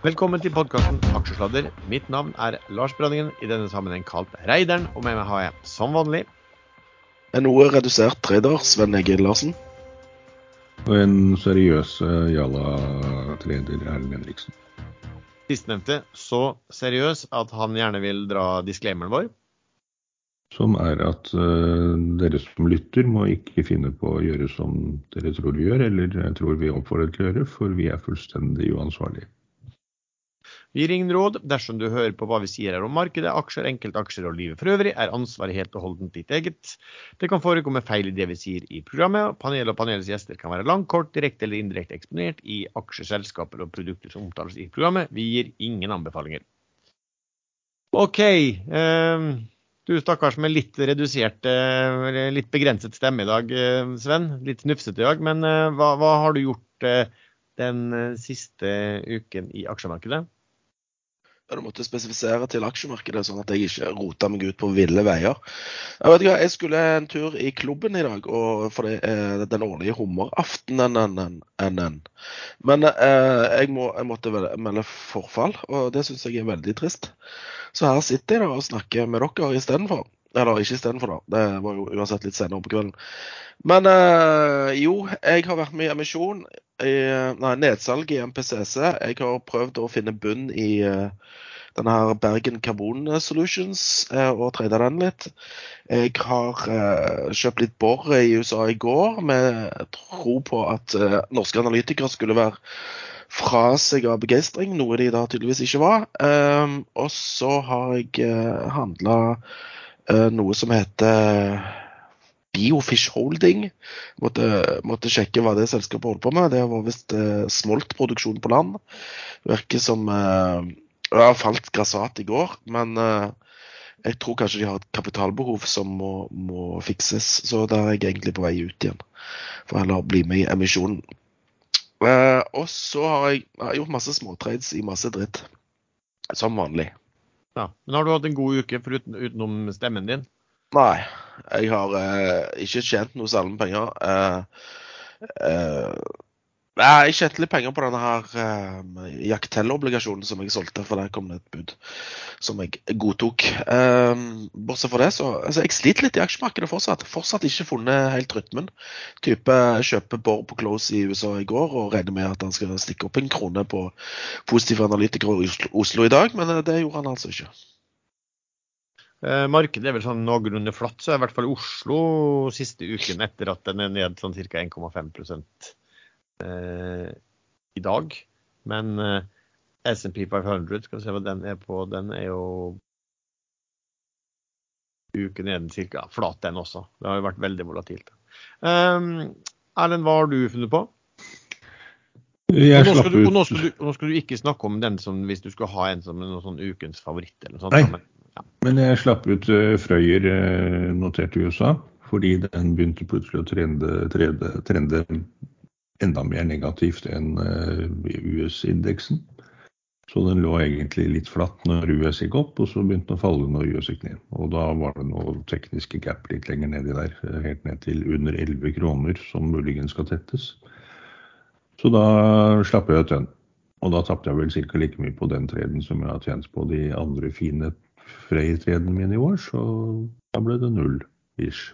Velkommen til podkasten Aksjesladder. Mitt navn er Lars Brønningen, i denne sammenheng kalt Reideren. Og med meg har jeg som vanlig En noe redusert trader, Sven Egil Larsen. Og en seriøs uh, Jalla-trader, Erlend Henriksen. sistnevnte så seriøs at han gjerne vil dra disclaimeren vår. Som er at uh, dere som lytter, må ikke finne på å gjøre som dere tror vi gjør, eller tror vi oppfordrer til å gjøre, for vi er fullstendig uansvarlige. Vi gir ingen råd dersom du hører på hva vi sier her om markedet, aksjer, enkeltaksjer og livet for øvrig, er ansvaret helt og holdent ditt eget. Det kan forekomme feil i det vi sier i programmet. Panelet og panelets gjester kan være langt, kort, direkte eller indirekte eksponert i aksjeselskaper og produkter som omtales i programmet. Vi gir ingen anbefalinger. OK. Eh, du stakkars med litt redusert, eh, litt begrenset stemme i dag, eh, Sven. Litt snufsete i dag. Men eh, hva, hva, har du gjort den siste uken i aksjemarkedet? Du måtte spesifisere til aksjemarkedet, sånn at jeg ikke rota meg ut på ville veier. Jeg vet ikke, jeg skulle en tur i klubben i dag, for det er den årlige hummeraftenen. Men eh, jeg, må, jeg, måtte melde forfall, og det syns jeg er veldig trist. Så her sitter jeg da og snakker med dere istedenfor. Eller ikke istedenfor, da. Det var jo uansett litt senere på kvelden. Men eh, jo, jeg har vært med i emisjon. I, nei, nedsalg i MPCC. Jeg har prøvd å finne bunn i uh, denne her Bergen Carbon Solutions uh, og trade den litt. Jeg har kjøpt litt bor i USA i går med tro på at norske analytikere skulle være fra seg av begeistring, noe de da tydeligvis ikke var. Og så har jeg uh, handla noe som heter Biofish Holding. Måtte, måtte, sjekke hva det selskapet holder på med. Det var visst eh, smoltproduksjon på land. Virker som eh, har falt grassat i går, men eh, jeg tror kanskje de har et kapitalbehov som må, må, fikses. Så der er jeg egentlig på vei ut igjen. For heller bli med i emisjonen. Eh, og så har jeg, jeg har gjort masse småtrades i masse dritt. Som vanlig. Ja, Men har du hatt en god uke foruten, utenom stemmen din? Nei, jeg har eh, ikke tjent noe særlig med penger. Eh, eh, jeg tjente litt penger på denne her eh, Jactel-obligasjonen som jeg solgte, for der kom det et bud som jeg godtok. Um, bortsett fra det, så altså, Jeg sliter litt i aksjemarkedet fortsatt. Fortsatt ikke funnet helt rytmen. Type kjøper Borr på Close i USA i går og regner med at han skal stikke opp en krone på positive analytikere i Oslo, i dag, men eh, det gjorde han altså ikke. Eh, markedet er vel sånn noenlunde flatt, så er i hvert fall Oslo siste uken etter at den er ned sånn ca. 1,5 eh, i dag. Men eh, SMP 500, skal vi se hva den er på, den er jo uken er den cirka flat, den også. Det har jo vært veldig volatilt. Um, Erlend, hva har du funnet på? Nå, skal du, ut nå, skal du, nå skal du ikke snakke om den som hvis du skal ha en som noen sånn ukens favoritt. eller noe sånt. Nei. men- Men jeg slapp ut uh, Frøyer uh, notert i USA, fordi den begynte plutselig å trende, trende, trende enda mer negativt enn eh, US-indeksen. Så den lå egentlig litt flatt når US gikk opp, og så begynte den å falle når US gikk ned. Og da var det noe tekniske gap litt lenger nedi der, eh, helt ned til under 11 kroner, som muligens skal tettes. Så da slapp jeg ut den. Og da tapte jeg vel ca. like mye på den treden som jeg har tjent på de andre fine Frey-tredene mine i år, så da ble det null ish.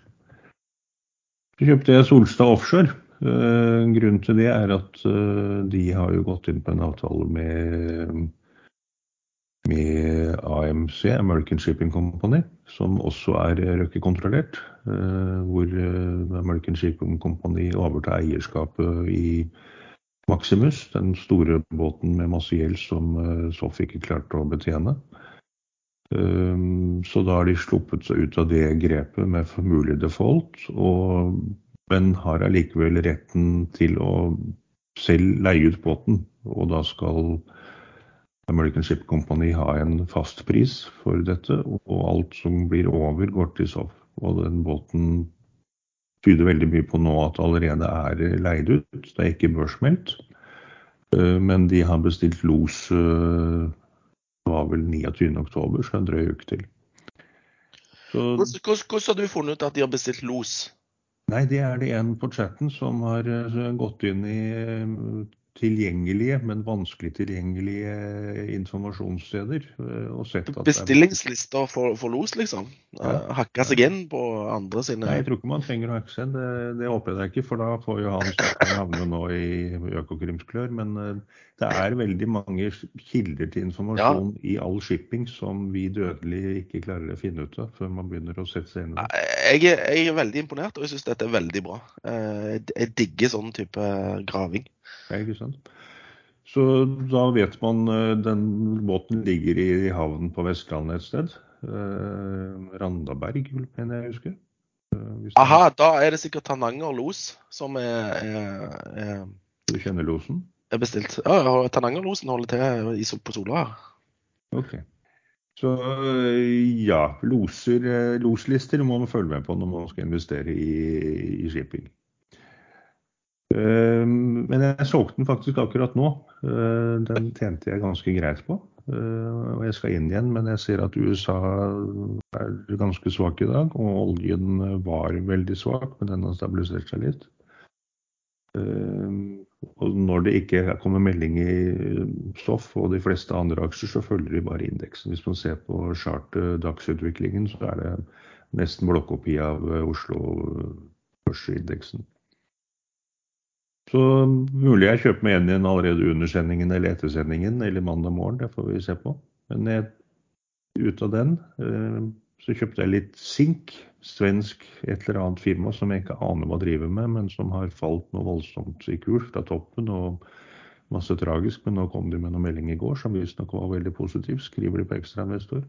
Så kjøpte jeg Solstad Offshore. Eh, grunnen til det er at eh, de har jo gått inn på en avtale med, med AMC, American Shipping Company, som også er Røkke-kontrollert. Eh, hvor American Shipping Company overtar eierskapet i Maximus, den store båten med masse gjeld som SOF ikke klarte å betjene. Så da har de sluppet seg ut av det grepet med mulig default, og, men har allikevel retten til å selv leie ut båten. Og da skal American Ship Company ha en fast pris for dette, og alt som blir over, går til SOF. Og den båten tyder veldig mye på nå at det allerede er leid ut. Det er ikke børsmeldt, uh, men de har bestilt los uh, det var vel 29. oktober, så en drøy uke til. Så, Hvordan, hvordan, hvordan har du funnet ut at de har bestilt los? Nei, det er det en på chatten som har eh, gått inn i tilgjengelige, men vanskelig tilgjengelige informasjonssteder. eh, og sett at det Bestillingslister for, for los, liksom? Ja. Eh, seg inn på andre sine Nei, jeg tror ikke man trenger å hakke seg. Det, det håper jeg ikke, for da får jo han havne nå i Økokrimsklør. Men eh, det er veldig mange kilder til informasjon i all shipping som vi dødelige ikke klarer å finne ut av før man begynner å sette seg inn i jeg er, jeg er veldig imponert, og jeg syns dette er veldig bra. Eh, jeg digger sånn type graving. Ja, ikke sant? Så da vet man eh, den båten ligger i, havnen på Vestlandet et sted. Eh, Randaberg, mener jeg husker. Eh, Aha, da er det sikkert Tananger los som er, er, er, Du kjenner losen? er bestilt. Ja, Tanangerlosen holder til i, på Sola. Ok. Så ja, loser, loslister må man følge med på når man skal investere i, i shipping. Eh, Men jeg solgte den faktisk akkurat nå. Eh, Den tjente jeg ganske greit på. Eh, Og jeg skal inn igjen, men jeg ser at USA er ganske svak i dag. Og oljen var veldig svak, men den har stabilisert seg litt. Og når det ikke kommer melding i stoff og de fleste andre aksjer, så følger de bare indeksen. Hvis man ser på chart-dagsutviklingen, så er det nesten blokkopi av Oslo Børsindeksen. Så mulig jeg kjøper meg igjen igjen allerede under sendingen eller etter sendingen eller mandag morgen. Det får vi se på. Men jeg, ut av den eh, så kjøpte jeg litt Sink, svensk et eller annet firma som jeg ikke aner hva driver med, men som har falt noe voldsomt i kurs fra toppen og masse tragisk. Men nå kom de med noen melding i går som visstnok var veldig positiv, skriver de på ekstrainvestor.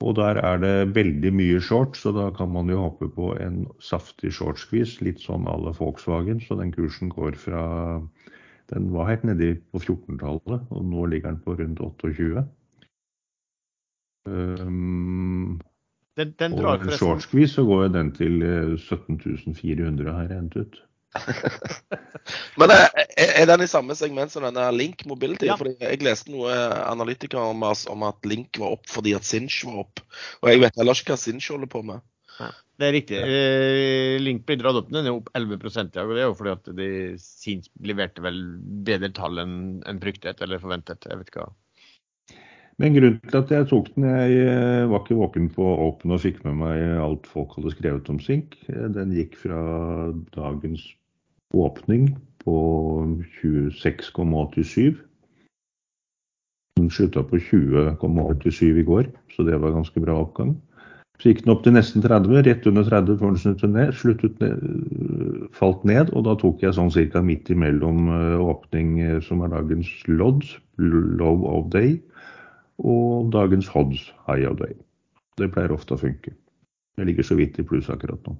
Og der er det veldig mye shorts, så da kan man jo håpe på en saftig short-skvis, litt sånn à la Volkswagen. Så den kursen går fra Den var helt nedi på 14-tallet, og nå ligger den på rundt 28. Um, Den, den og en shortskvis så går den til eh, 17 400 har jeg hentet ut. Men er, er den i samme segment som denne Link Mobility? Ja. Fordi jeg leste noe analytikere om, om at Link var opp fordi at Sinch var opp. Og jeg vet heller ikke hva Sinch holder på med. Det er riktig. Eh, Link blir dratt opp, den er opp 11 i dag. og Det er jo fordi at de Sinch leverte vel bedre tall enn fryktet eller forventet. Jeg vet ikke hva. Men grunnen til at jeg tok den, jeg eh, var ikke våken på Open og fikk med meg alt folk hadde skrevet om Sink. Eh, Den gikk fra dagens åpning på 26,87. Den slutta på 20,87 i går, så det var ganske bra oppgang. Så gikk den opp til nesten 30, rett under 30 før den sluttet ned, sluttet ned, falt ned. Og da tok jeg sånn cirka midt imellom eh, åpning eh, som er dagens lodd, low of day, og dagens hodds, high of day. Det pleier ofte å funke. Jeg ligger så vidt i pluss akkurat nå.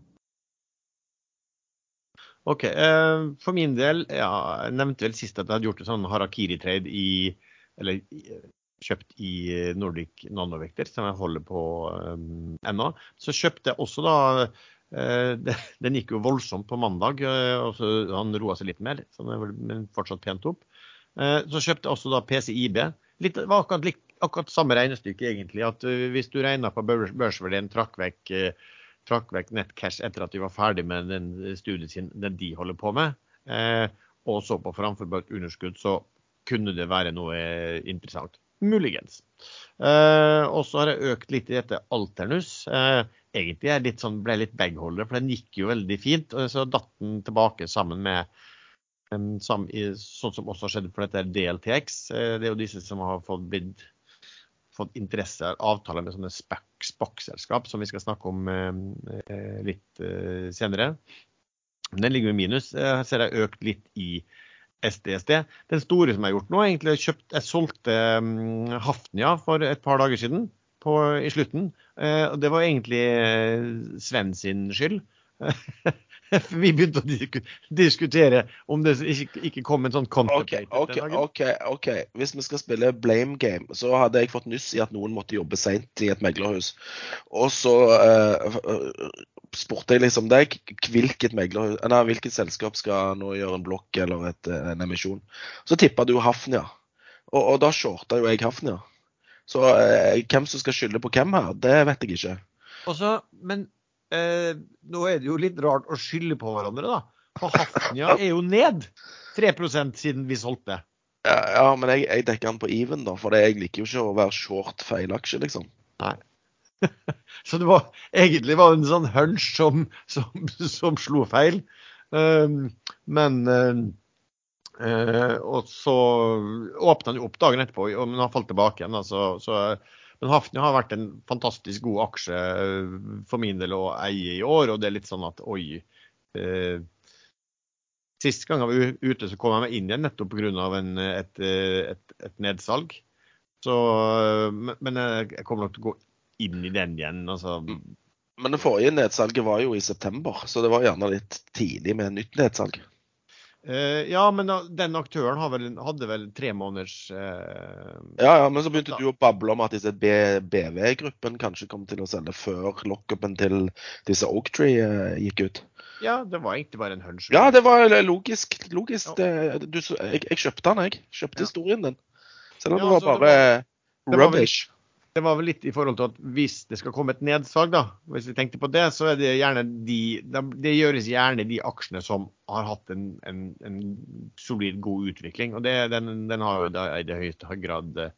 Ok, eh, For min del, ja, jeg nevnte vel sist at jeg hadde gjort en sånn harakiri-trade i Eller kjøpt i Nordic Nanovekter, som jeg holder på um, ennå. Så kjøpte jeg også da uh, Den gikk jo voldsomt på mandag, uh, og så han roa seg litt mer, så den er vel- fortsatt pent opp. Uh, så kjøpte jeg også da PCIB. Det var akkurat, akkurat samme regnestykke, egentlig. at Hvis du regna på børs, børsverdien, trakk vekk eh, trakk vekk nettcash etter at de var ferdig med den studien sin, den de holder på med, eh, og så på framforbart underskudd, så kunne det være noe eh, interessant. Muligens. Eh, og så har jeg økt litt i dette Alternus. Eh, egentlig jeg litt sånn, ble litt bagholder, for den gikk jo veldig fint. og Så datt den tilbake sammen med sammen, sånn som også har skjedd for dette DLTX. Eh, det er jo disse som har fått blitt fått interesse av avtaler med sånne SPAC-selskap, som vi skal snakke om eh, litt eh, senere. Den ligger i minus. Her ser jeg økt litt i SDSD. Den store som jeg har gjort nå, egentlig kjøpt, jeg solgte um, Hafnia for et par dager siden på, i slutten. Eh, det var egentlig eh, Sven sin skyld. Vi begynte å disku, diskutere om det ikke, ikke kom en sånn contemplate OK, den dagen. ok, ok. Hvis vi skal spille blame game, så hadde jeg fått nyss i at noen måtte jobbe seint i et meglerhus. Og så uh, eh, spurte jeg liksom deg hvilket meglerhus, nei, hvilket selskap skal nå gjøre en blokk eller et, eh, en emisjon. Så tippa du Hafnia. Og, og da shorta jo jeg Hafnia. Så uh, hvem som skal skylde på hvem her, det vet jeg ikke. Og så, men eh, nå er det jo litt rart å skylde på hverandre, da. For Hafnia er jo ned 3% siden vi solgte. Ja, ja men jeg, jeg, dekker den på even, da. For jeg liker jo ikke å være short feil aksje, liksom. Nei. så det var egentlig var en sånn hunch som, som, som slo feil. Um, men uh, uh, Og så åpna han jo opp dagen etterpå, men han falt tilbake igjen. Altså, så, men Hafnia har vært en fantastisk god aksje for min del å eie i år. Og det er litt sånn at oi Eh, Sist gang jeg var ute, så kom jeg meg inn igjen nettopp pga. Et, et, et nedsalg. Så, men jeg kommer nok til å gå inn i den igjen. Altså. Men det forrige nedsalget var jo i september, så det var gjerne litt tidlig med nytt nedsalg. Uh, ja, men den aktøren hadde vel tre måneders uh, Ja, ja, men så begynte du å bable om at disse BV-gruppen kanskje kom til å selge før lockupen til disse Oaktree uh, gikk ut. Ja, det var egentlig bare en hunch. Ja, det var logisk. logisk. Du, jeg, jeg, kjøpte den, jeg. Kjøpte historien din. Selv om det var bare det var, rubbish. Det var, vel, litt i forhold til at hvis det skal komme et nedsalg, da, hvis vi tenkte på det, så er det gjerne de Det gjøres gjerne de aksjene som har hatt en, en, en solid, god utvikling. Og det, den, den, har jo i det høyeste grad uh,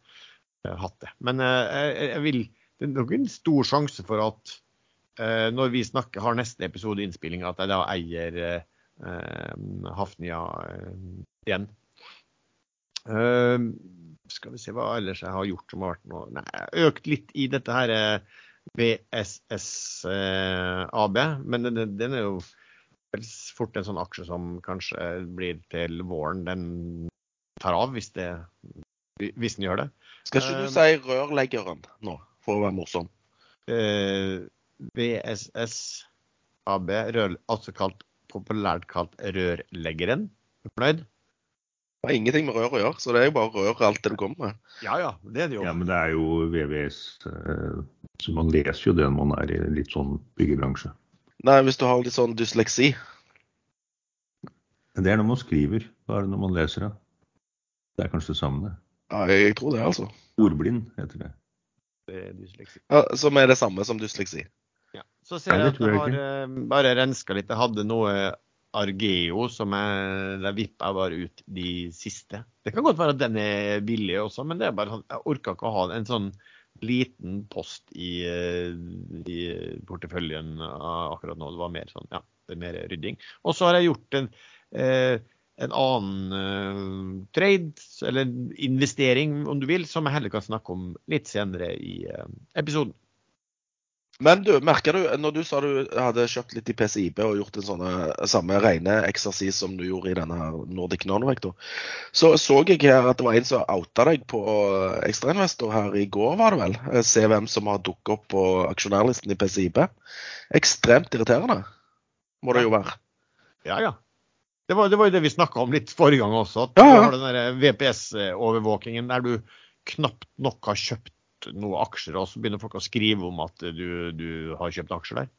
hatt det. Men uh, jeg, vil Det er nok en stor sjanse for at uh, når vi snakker, har neste episode innspilling, at jeg da eier Hafnia igjen. igjen. Skal vi se hva ellers jeg har gjort som har vært noe Nei, jeg har økt litt i dette her BSSAB, men den, den er jo fort en sånn aksje som kanskje blir til våren. Den tar av hvis, det, hvis den gjør det. Skal ikke du si rørleggeren nå, for å være morsom? VSS AB, rør, altså kalt, populært kalt Rørleggeren. Er fornøyd? Det har ingenting med rør å gjøre, så det er jo bare rør alt det du kommer med. Ja, ja, det er det jo. Ja, Men det er jo VVS, eh, så man leser jo det når man er i litt sånn byggebransje. Nei, hvis du har litt sånn dysleksi. Det er når man skriver, hva er det når man leser det? Det er kanskje det samme, det. Ja, jeg tror det, altså. Ordblind heter det. Det er dysleksi. Ja, Som er det samme som dysleksi. Så ser jeg at jeg har ikke. bare renska litt. Jeg hadde noe Argeo som jeg, jeg vippa bare ut de siste. Det kan godt være at den er billig også, men det er bare sånn, jeg orka ikke å ha en sånn liten post i, eh, i porteføljen akkurat nå. Det var mer sånn, ja, det er mer rydding. Og så har jeg gjort en, uh, en annen trade, eller investering om du vil, som jeg heller kan snakke om litt senere i episoden. Men du, merker du, når du sa du hadde kjøpt litt i PCIB og gjort en sånn samme rene eksersis som du gjorde i denne Nordic Nonvector, så så jeg her at det var en som outa deg på ekstrainvestor her i går, var det vel? Se hvem som har dukket opp på aksjonærlisten i PCIB. Ekstremt irriterende, må det jo være. Ja, ja. Det var, det var jo det vi snakka om litt forrige gang også. At ja, ja. du har den VPS-overvåkingen der du knapt nok har kjøpt noen aksjer, og så begynner folk å skrive om at du, du har kjøpt aksjer der.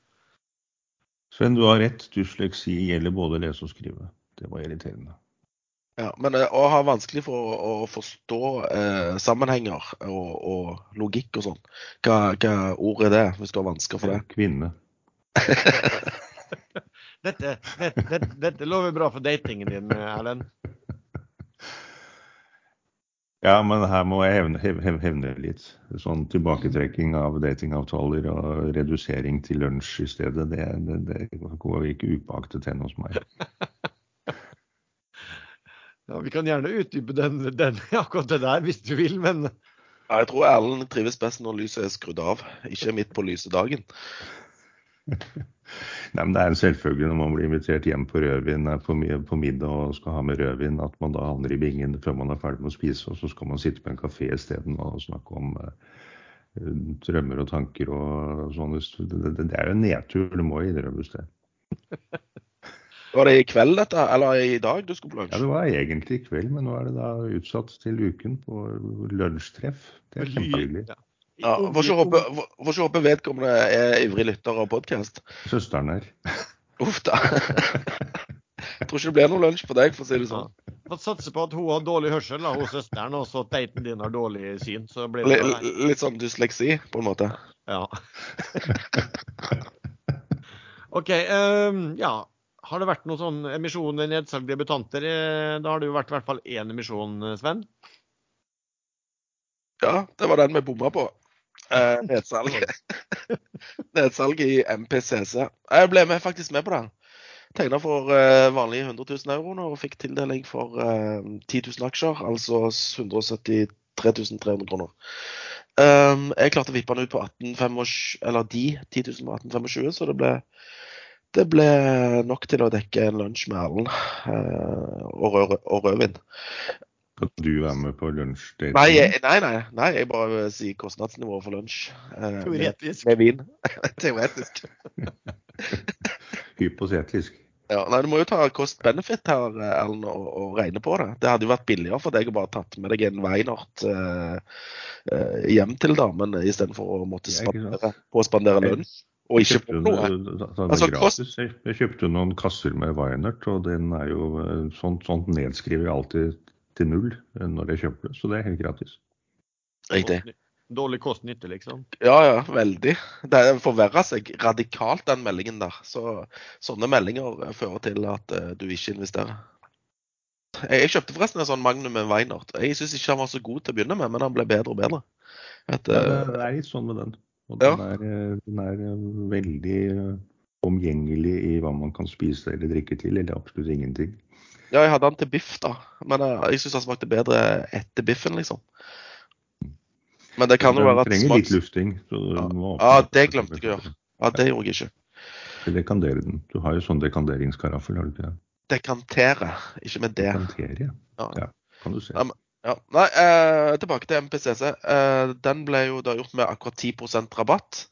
Sven, du har rett. Dysleksi gjelder både lese og skrive. Det var irriterende. Ja, Men eh, å ha vanskelig for å, å forstå eh, sammenhenger og, og, logikk og sånn, hva, hva ord er det, hvis du har vansker for det? Kvinne. dette, dette, dette, dette lover bra for datingen din, Erlend. Ja, men her må jeg hevne, hevne, hevne, litt. Sånn tilbaketrekking av datingavtaler og redusering til lunsj i stedet, det, det, det går ikke upåaktet hen hos meg. Ja, Vi kan gjerne utdype den, den, akkurat det der hvis du vil, men ja, Jeg tror Erlend trives best når lyset er skrudd av, ikke midt på lyse dagen. Nei, men Det er en selvfølge når man blir invitert hjem på rødvin på, på, middag og skal ha med rødvin, at man da havner i bingen før man er ferdig med å spise, og så skal man sitte på en kafé isteden og snakke om uh, drømmer og tanker og sånn. Det, det, er jo en nedtur, det må innrømmes det. Var det i kveld dette, eller i dag du skulle på lunsj? Ja, det var egentlig i kveld, men nå er det da utsatt til uken på lunsjtreff. Det er kjempehyggelig. Ja. Ja, Får ikke håpe vedkommende er ivrig lytter av podkast. Søsteren her. Uff da. Jeg tror ikke det blir noe lunsj på deg, for å si det sånn. Ja. Får satse på at hun har dårlig hørsel, da, hun søsteren, og så daten din har dårlig syn. Så blir det L litt sånn dysleksi, på en måte. Ja. OK. Um, ja. Har det vært noen sånn emisjon nedsalg debutanter? Eh, da har det jo vært i hvert fall én emisjon, eh, Sven? Ja, det var den vi bomma på. Eh, nedsalg. nedsalg i MPCC. Jeg ble med, faktisk med på den. Tegna for uh, vanlige 100 000 euro og fikk tildeling for uh, 10 000 aksjer, altså 173 300 kroner. Um, jeg klarte å vippe den ut på 1825, eller de 10 000 på 1825, så det ble, det ble nok til å dekke en lunsj med Erlend uh, og, rød, og rødvin. Kan du være med på lunsj? Nei, nei, nei, nei, jeg bare sier kostnadsnivået for lunsj. Uh, Teoretisk. Med, med vin. Teoretisk. Hypotetisk. Ja, nei, Du må jo ta cost-benefit her, Ellen, og, og, regne på det. Det hadde jo vært billigere for deg å bare tatt med deg en Weinert eh, hjem til damen istedenfor å måtte spandere, på spandere lunsj. Og ikke få noe. Altså, kost... Jeg kjøpte noen kasser med Weinert, og den er jo sånt, sånt nedskriver jeg alltid til null når jeg kjøper det. Så det er helt gratis. Riktig. Dårlig kost-nytte, liksom? Ja, ja, veldig. Det forverrer seg radikalt, den meldingen der. Så sånne meldinger fører til at uh, du ikke investerer. Jeg, jeg, kjøpte forresten en sånn Magnum med Weinert. Jeg syns ikke han var så god til å begynne med, men han ble bedre og bedre. Et, uh, ja, det er litt sånn med den. Og den, ja. er, den er veldig omgjengelig i hva man kan spise eller drikke til, eller absolutt ingenting. Ja, jeg hadde den til biff, da. Men uh, jeg syns den smakte bedre etter biffen, liksom. Men det kan jo være at Du trenger litt lufting. ja. ja, det glemte jeg å gjøre. Ja, det gjorde jeg ikke. Dekandere den. Du har jo sånn dekanderingskaraffel, har du ikke det? Dekantere, ikke med det. Dekantere, ja. ja. Kan du se. Ja, men, ja. Nei, eh, tilbake til MPCC. Eh, den ble jo da gjort med akkurat 10% rabatt.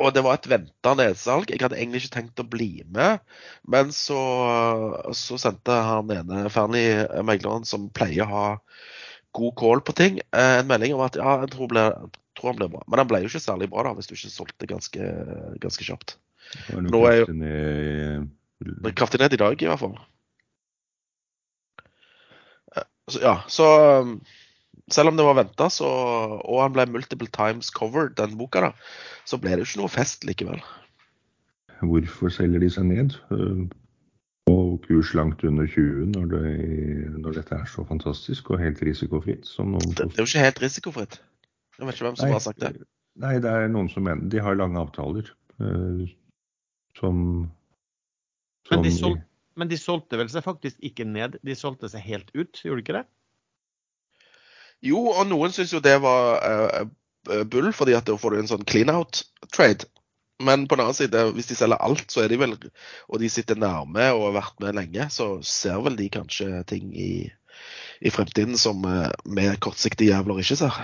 Og det var et venta nedsalg. Jeg hadde egentlig ikke tenkt å bli med. Men så, så sendte han ene Fernie, megleren, som pleier å ha god call på ting. Eh, en melding om at ja, jeg tror, ble, tror, han ble bra. Men han ble jo ikke særlig bra da, hvis du ikke solgte ganske, ganske kjapt. Nå er jo kraftig ned i dag, i hvert fall. Eh, så, ja, så selv om det var venta, og han ble multiple times covered, den boka, da, så ble det jo ikke noe fest likevel. Hvorfor selger de seg ned? og kurs langt under 20 når, det, når, dette er så fantastisk og helt risikofritt. det, det, er jo ikke helt risikofritt. Jeg vet ikke hvem som nei, har sagt det. Nei, det er noen som mener De har lange avtaler uh, som, som men, de solg, men, de solgte vel seg faktisk ikke ned, de solgte seg helt ut, gjorde de ikke det? Jo, og noen syns jo det var uh, bull, fordi at da får du en sånn clean out trade. Men på den annen side, hvis de selger alt, så er de vel, og de sitter nærme og har vært med lenge, så ser vel de kanskje ting i, i fremtiden som vi eh, kortsiktige jævler ikke ser.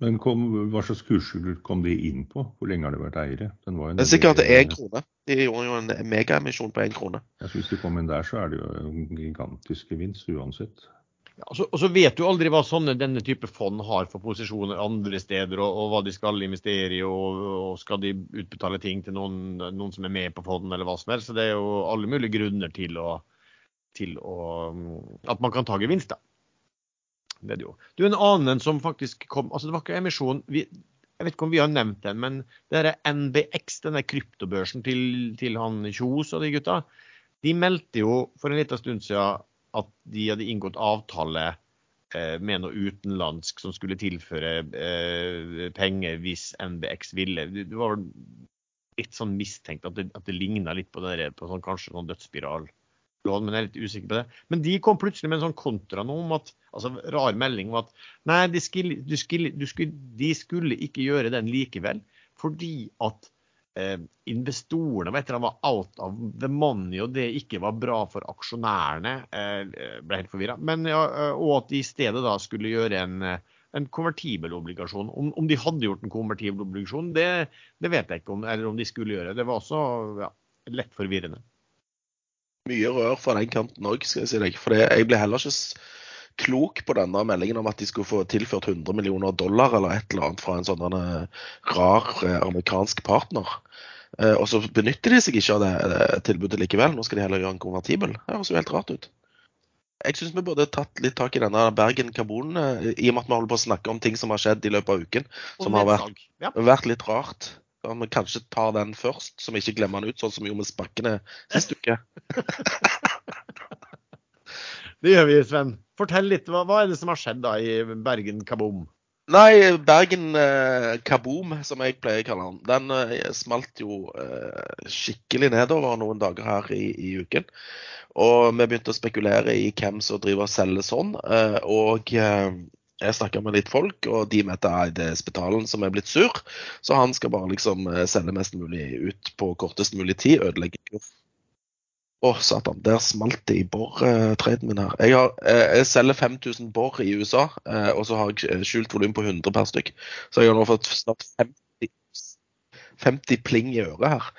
Men kom, hva slags kurser kom de inn på? Hvor lenge har de vært eiere? det er sikkert én krone. De gjorde jo en megaemisjon på én krone. Ja, hvis de kom inn der, så er det jo en gigantisk gevinst uansett. Ja, og så vet du aldri hva sånne, denne type fond har for posisjoner andre steder, og, og hva de skal investere i, og, og, skal de utbetale ting til noen, noen, som er med på fonden, eller hva som helst. Så det er jo alle mulige grunner til, å, til å, at man kan ta gevinst, da. Det er det jo. Du, En annen som faktisk kom altså Det var ikke emisjon. Vi, jeg vet ikke om vi har nevnt den, men det er NBX, denne kryptobørsen til, til han Kjos og de gutta, de meldte jo for en liten stund siden at de hadde inngått avtale eh, med noe utenlandsk som skulle tilføre eh, penger hvis NBX ville. Det var litt sånn mistenkt at det, at det ligna litt på, det, på sånn, kanskje noen dødsspiral. Men jeg er litt usikker på det. Men de kom plutselig med en sånn kontra nå om at altså rar melding om at nei, de skulle, de, skulle, de, skulle, de skulle ikke gjøre den likevel. Fordi at eh, investorene var out of the money, og det ikke var bra for aksjonærene. Eh, ble helt forvirra. Ja, eh, og at de i stedet da skulle gjøre en, en konvertibel obligasjon. Om, om, de hadde gjort en konvertibel obligasjon, det, det, vet jeg ikke om, eller om de skulle gjøre. Det var også ja, lett forvirrende. Mye rør fra den kanten òg, skal jeg si deg. For jeg ble heller ikke klok på denne meldingen om at de skulle få tilført 100 millioner dollar eller et eller annet fra en sånn eh, rar eh, amerikansk partner. Eh, og så benytter de seg ikke av det tilbudet likevel. Nå skal de heller gjøre en konvertibel. Det høres jo helt rart ut. Jeg syns vi burde tatt litt tak i denne Bergen Karbon, i og med at vi holder på å snakke om ting som har skjedd i løpet av uken. Som har vært, vært litt rart. Om vi kanskje tar den først, så vi ikke glemmer den ut, sånn som vi gjorde med spakkene sist uke. Det gjør vi, Sven. Fortell litt. Hva, hva er det som har skjedd da i Bergen Kaboom? Nei, Bergen eh, Kaboom, som jeg pleier å kalle den, den eh, smalt jo eh, skikkelig nedover noen dager her i, i, uken. Og vi begynte å spekulere i hvem som driver og selger sånn. Eh, og eh, jeg snakka med litt folk, og de mente at det er Spetalen som er blitt sur. Så han skal bare liksom eh, selge mest mulig ut på kortest mulig tid. Ødelegge Å, satan. Der smalt det i bor-traden min her. Jeg, har, eh, jeg selger 5000 bor i USA, eh, og så har jeg skjult volum på 100 per stykk. Så jeg har nå fått snart 50, 50 pling i øret her.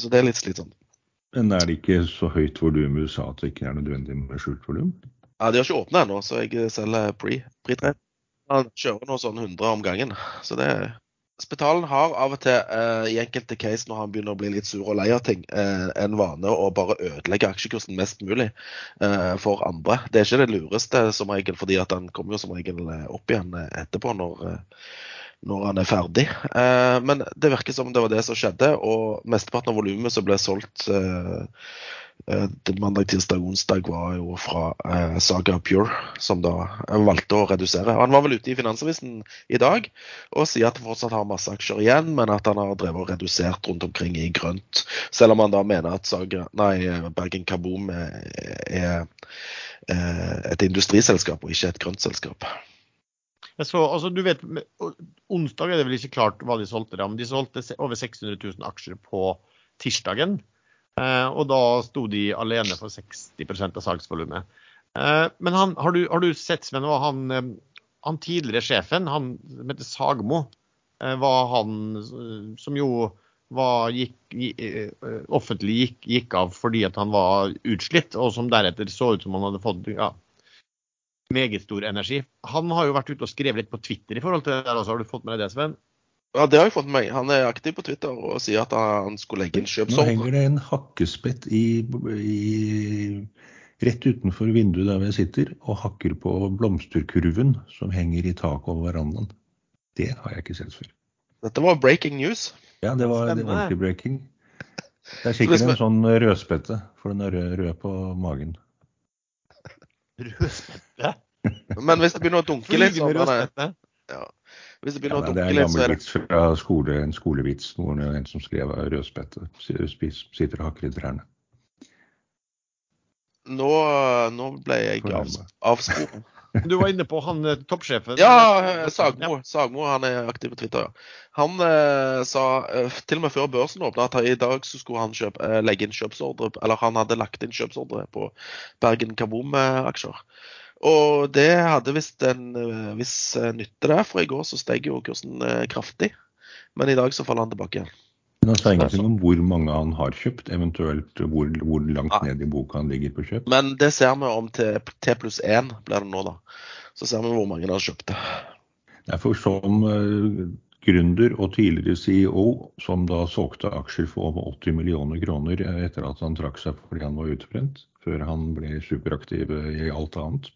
Så det er litt slitsomt. Men er det ikke så høyt volum i USA at det ikke er nødvendig med skjult volum? Ja, De har ikke åpna ennå, så jeg selger pre-trade. Han kjører nå sånn 100 om gangen. Så det Spetalen har av og til, eh, i enkelte case når han begynner å bli litt sur og lei av ting, eh, en vane å bare ødelegge aksjekursen mest mulig eh, for andre. Det er ikke det lureste som regel, fordi at han kommer jo som regel opp igjen etterpå når, når han er ferdig. men det virker som det var det som skjedde, og mesteparten av volumet som ble solgt Eh, mandag, tirsdag, onsdag var jo fra eh, Saga Pure, som da valgte å redusere. Han var vel ute i Finansavisen i dag og sier at han fortsatt har masse aksjer igjen, men at han har drevet og redusert rundt omkring i grønt. Selv om han da mener at Saga, nei, Bergen Kaboom er, er, er et industriselskap og ikke et grønt selskap. Så, altså, du vet, Onsdag er det vel ikke klart hva de solgte, men de solgte over 600 000 aksjer på tirsdagen. Eh, og da sto de alene for 60% av salgsvolumet. Eh, men han, har, du, har, du, sett, Sven, hva han, eh, han, tidligere sjefen, han som heter Sagmo, var han som jo var, gikk, offentlig gikk, gikk, av fordi at han var utslitt, og som deretter så ut som han hadde fått ja, meget stor energi. Han har jo vært ute og skrevet litt på Twitter i forhold til det der også. Har du fått med deg det, Sven? Ja, det har jeg fått med meg. Han er aktiv på Twitter og sier at han skulle legge inn kjøpsordre. Nå henger det en hakkespett i, i, rett utenfor vinduet der vi sitter, og hakker på blomsterkurven som henger i taket over verandaen. Det har jeg ikke sett før. Dette var breaking news. Ja, det var, ordentlig breaking. Det er sikkert en sånn rødspette, for den er rød, rød på magen. Rødspette? Men hvis det begynner å dunke litt sånn ja. Hvis det begynner ja, å dukke litt, så er det vits fra skole, en skolevits. Noen, en som skrev av rødspette. Sitter og hakker i trærne. Nå, nå ble jeg av, avsporet. Du var inne på han eh, toppsjefen? Ja, eh, Sagmo. Sagmo han er aktiv på Twitter. ja. Han eh, sa eh, til og med før børsen åpna at i dag så skulle han kjøpe, eh, legge inn kjøpsordre, eller han hadde lagt inn kjøpsordre på Bergen Kaboom-aksjer. Og det hadde visst en uh, viss uh, nytte der, for i går så steg jo kursen uh, kraftig. Men i dag så faller han tilbake igjen. Men han sa ingenting om hvor mange han har kjøpt, eventuelt hvor, hvor langt ja. ned i boka han ligger på kjøp? Men det ser vi om til T pluss 1 blir det nå, da. Så ser vi hvor mange han har kjøpt. for som gründer og tidligere CEO, som da solgte aksjer for over 80 millioner kroner etter at han trakk seg fordi han var utbrent, før han ble superaktiv i alt annet,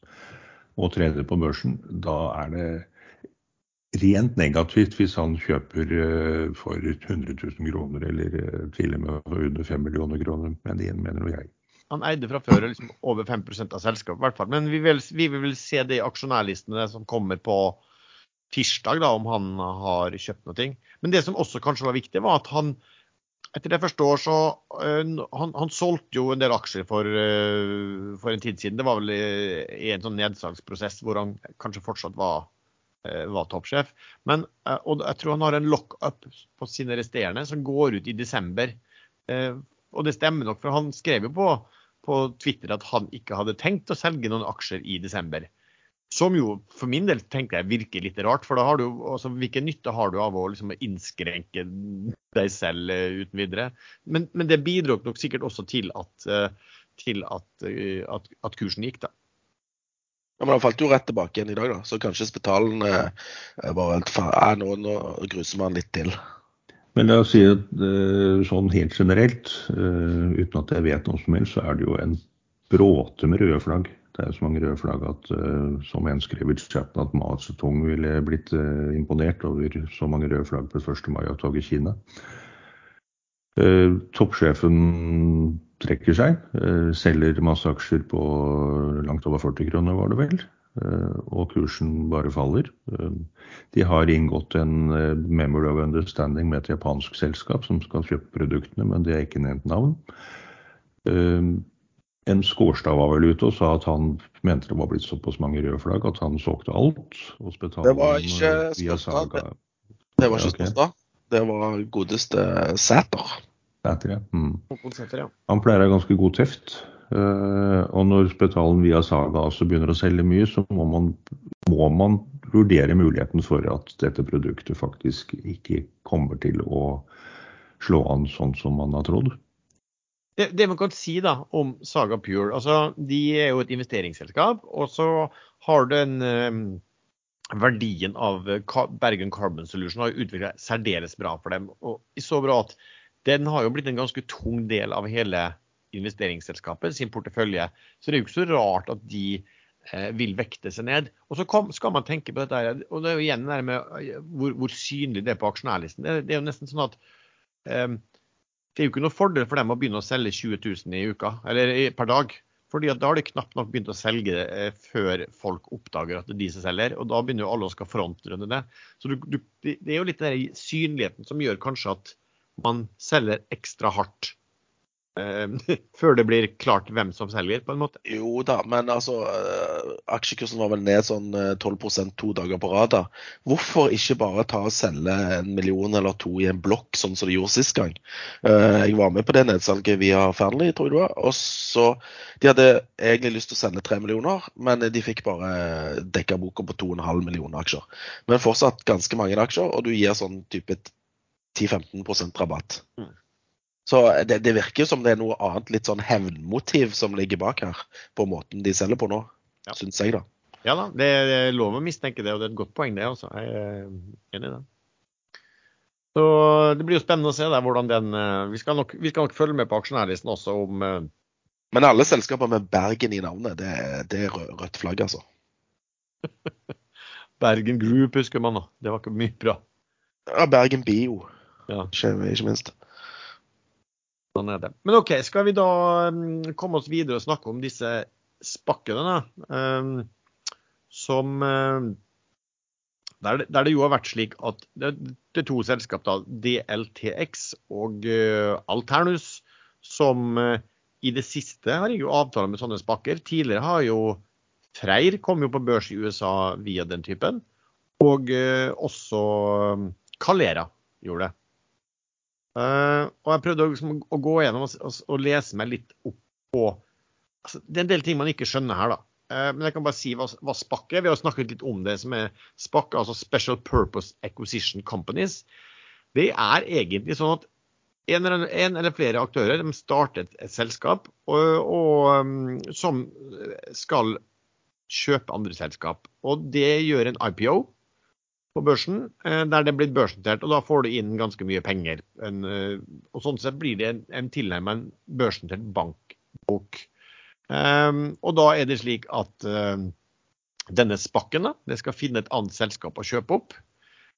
og tredje på børsen, da er det rent negativt hvis han kjøper eh, for 100 000 kroner, eller eh, til og med under 5 millioner kroner. Men det mener jeg. Han eide fra før liksom over 5% av selskapet, i hvert fall. Men vi vil, vi vil se i aksjonærlistene som kommer på tirsdag, da, om han har kjøpt noe. Men det som også kanskje var viktig, var at han etter det jeg forstår, så uh, han, han, solgte jo en del aksjer for, uh, for, en tid siden. Det var vel i, i en sånn nedsalgsprosess hvor han kanskje fortsatt var, var toppsjef. Men, og jeg tror han har en lock-up på sine resterende som går ut i desember. og det stemmer nok, for han skrev jo på, på Twitter at han ikke hadde tenkt å selge noen aksjer i desember. Som jo for min del tenker jeg virker litt rart. For da har du altså, hvilken nytte har du av å liksom, innskrenke deg selv uh, uten videre? Men, men, det bidro nok sikkert også til at, uh, til at, uh, at, at kursen gikk, da. Ja, men Han falt jo rett tilbake igjen i dag, da. Så kanskje spitalen eh, bare eh, nå, nå gruser man litt til. Men la oss si at sånn helt generelt, uten at jeg vet noe som helst, så er det jo en bråte med røde flagg Det er jo så mange røde flagg at uh, som en skrev i chatten at Mao Zedong ville blitt uh, imponert over så mange røde flagg på 1. mai-opptog i Kina. Uh, toppsjefen trekker seg, selger masse aksjer på langt over 40 kroner, var det vel. Og kursen bare faller. De har inngått en memory of understanding med et japansk selskap som skal kjøpe produktene, men det er ikke nevnt navn. En Skårstad var vel ute og sa at han mente det var blitt såpass mange røde flagg at han solgte alt. det var ikke Skårstad. Det var ikke Skårstad. Det var godeste Sæter. Sæter, ja. Mm. Han pleier å ha ganske god teft. Uh, og når Spetalen via Saga også begynner å selge mye, så må man, må man, vurdere muligheten for at dette produktet faktisk ikke kommer til å slå an sånn som man har trodd. Det, man kan si da om Saga Pure, altså de er jo et investeringsselskap. Og så har den um, verdien av Bergen Carbon Solution har utvikla særdeles bra for dem. Og så bra at den har jo blitt en ganske tung del av hele investeringsselskapet sin portefølje. Så det er jo ikke så rart at de eh, vil vekte seg ned. Og så kom, skal man tenke på dette, og det er jo igjen det med eh, hvor, hvor synlig det er på aksjonærlisten. Det, det er jo nesten sånn at um, det er jo ikke noe fordel for dem å begynne å selge 20 000 i uka, eller per dag. Fordi da har de knapt nok begynt å selge det eh, før folk oppdager at det er de som selger. Og da begynner jo alle å skal frontrunde det. Så du, du, det er jo litt den synligheten som gjør kanskje at man selger ekstra hardt Uh, før det blir klart hvem som selger, på en måte? Jo da, men altså uh, Aksjekursen var vel ned sånn 12 eh, to dager på rad. da. Hvorfor ikke bare ta og selge en million eller to i en blokk, sånn som de gjorde sist gang? Uh, jeg var med på det nedsalget via Fearnley, tror jeg det var. Og så De hadde egentlig lyst til å selge tre millioner, men de fikk bare dekka boka på 2,5 millioner aksjer. Men fortsatt ganske mange aksjer, og du gir sånn type 10-15% rabatt. Mm. Så det, det, virker som det er noe annet, litt sånn hevnmotiv som ligger bak her, på måten de selger på nå, ja. syns jeg, da. Ja da, det er lov å mistenke det, og det er et godt poeng, det. også. Jeg er enig i det. Så Det blir jo spennende å se der, hvordan den eh, vi skal, nok, vi skal nok følge med på aksjonærlisten også om eh, Men alle selskaper med Bergen i navnet, det, det er rødt flagg, altså. Bergen Group husker man da. Det var ikke mye bra. Ja, Bergen Bio, ja. ikke, ikke minst. Sånn er det. Men OK, skal vi da um, komme oss videre og snakke om disse spakkene, um, som um, der, der, det jo har vært slik at det, er to selskap, da, DLTX og uh, Alternus, som uh, i det siste har jo avtaler med sånne spakker. Tidligere har jo Freyr kom jo på børs i USA via den typen. Og uh, også Calera gjorde det. Uh, og jeg prøvde liksom, å gå gjennom og, og, og, lese meg litt opp på altså, Det er en del ting man ikke skjønner her, da. Uh, men jeg kan bare si hva, hva SPAC er. Vi har snakket litt om det som er SPAC, altså Special Purpose Acquisition Companies. Det er egentlig sånn at en eller, en eller flere aktører de starter et, selskap og, um, som skal kjøpe andre selskap. Og det gjør en IPO på børsen, eh, der det blitt børsnotert. Og da får du inn ganske mye penger. En, eh, og sånn sett blir det en, en tilnærmet børsnotert bankbok. Um, og da er det slik at um, denne spakken da, det skal finne et annet selskap å kjøpe opp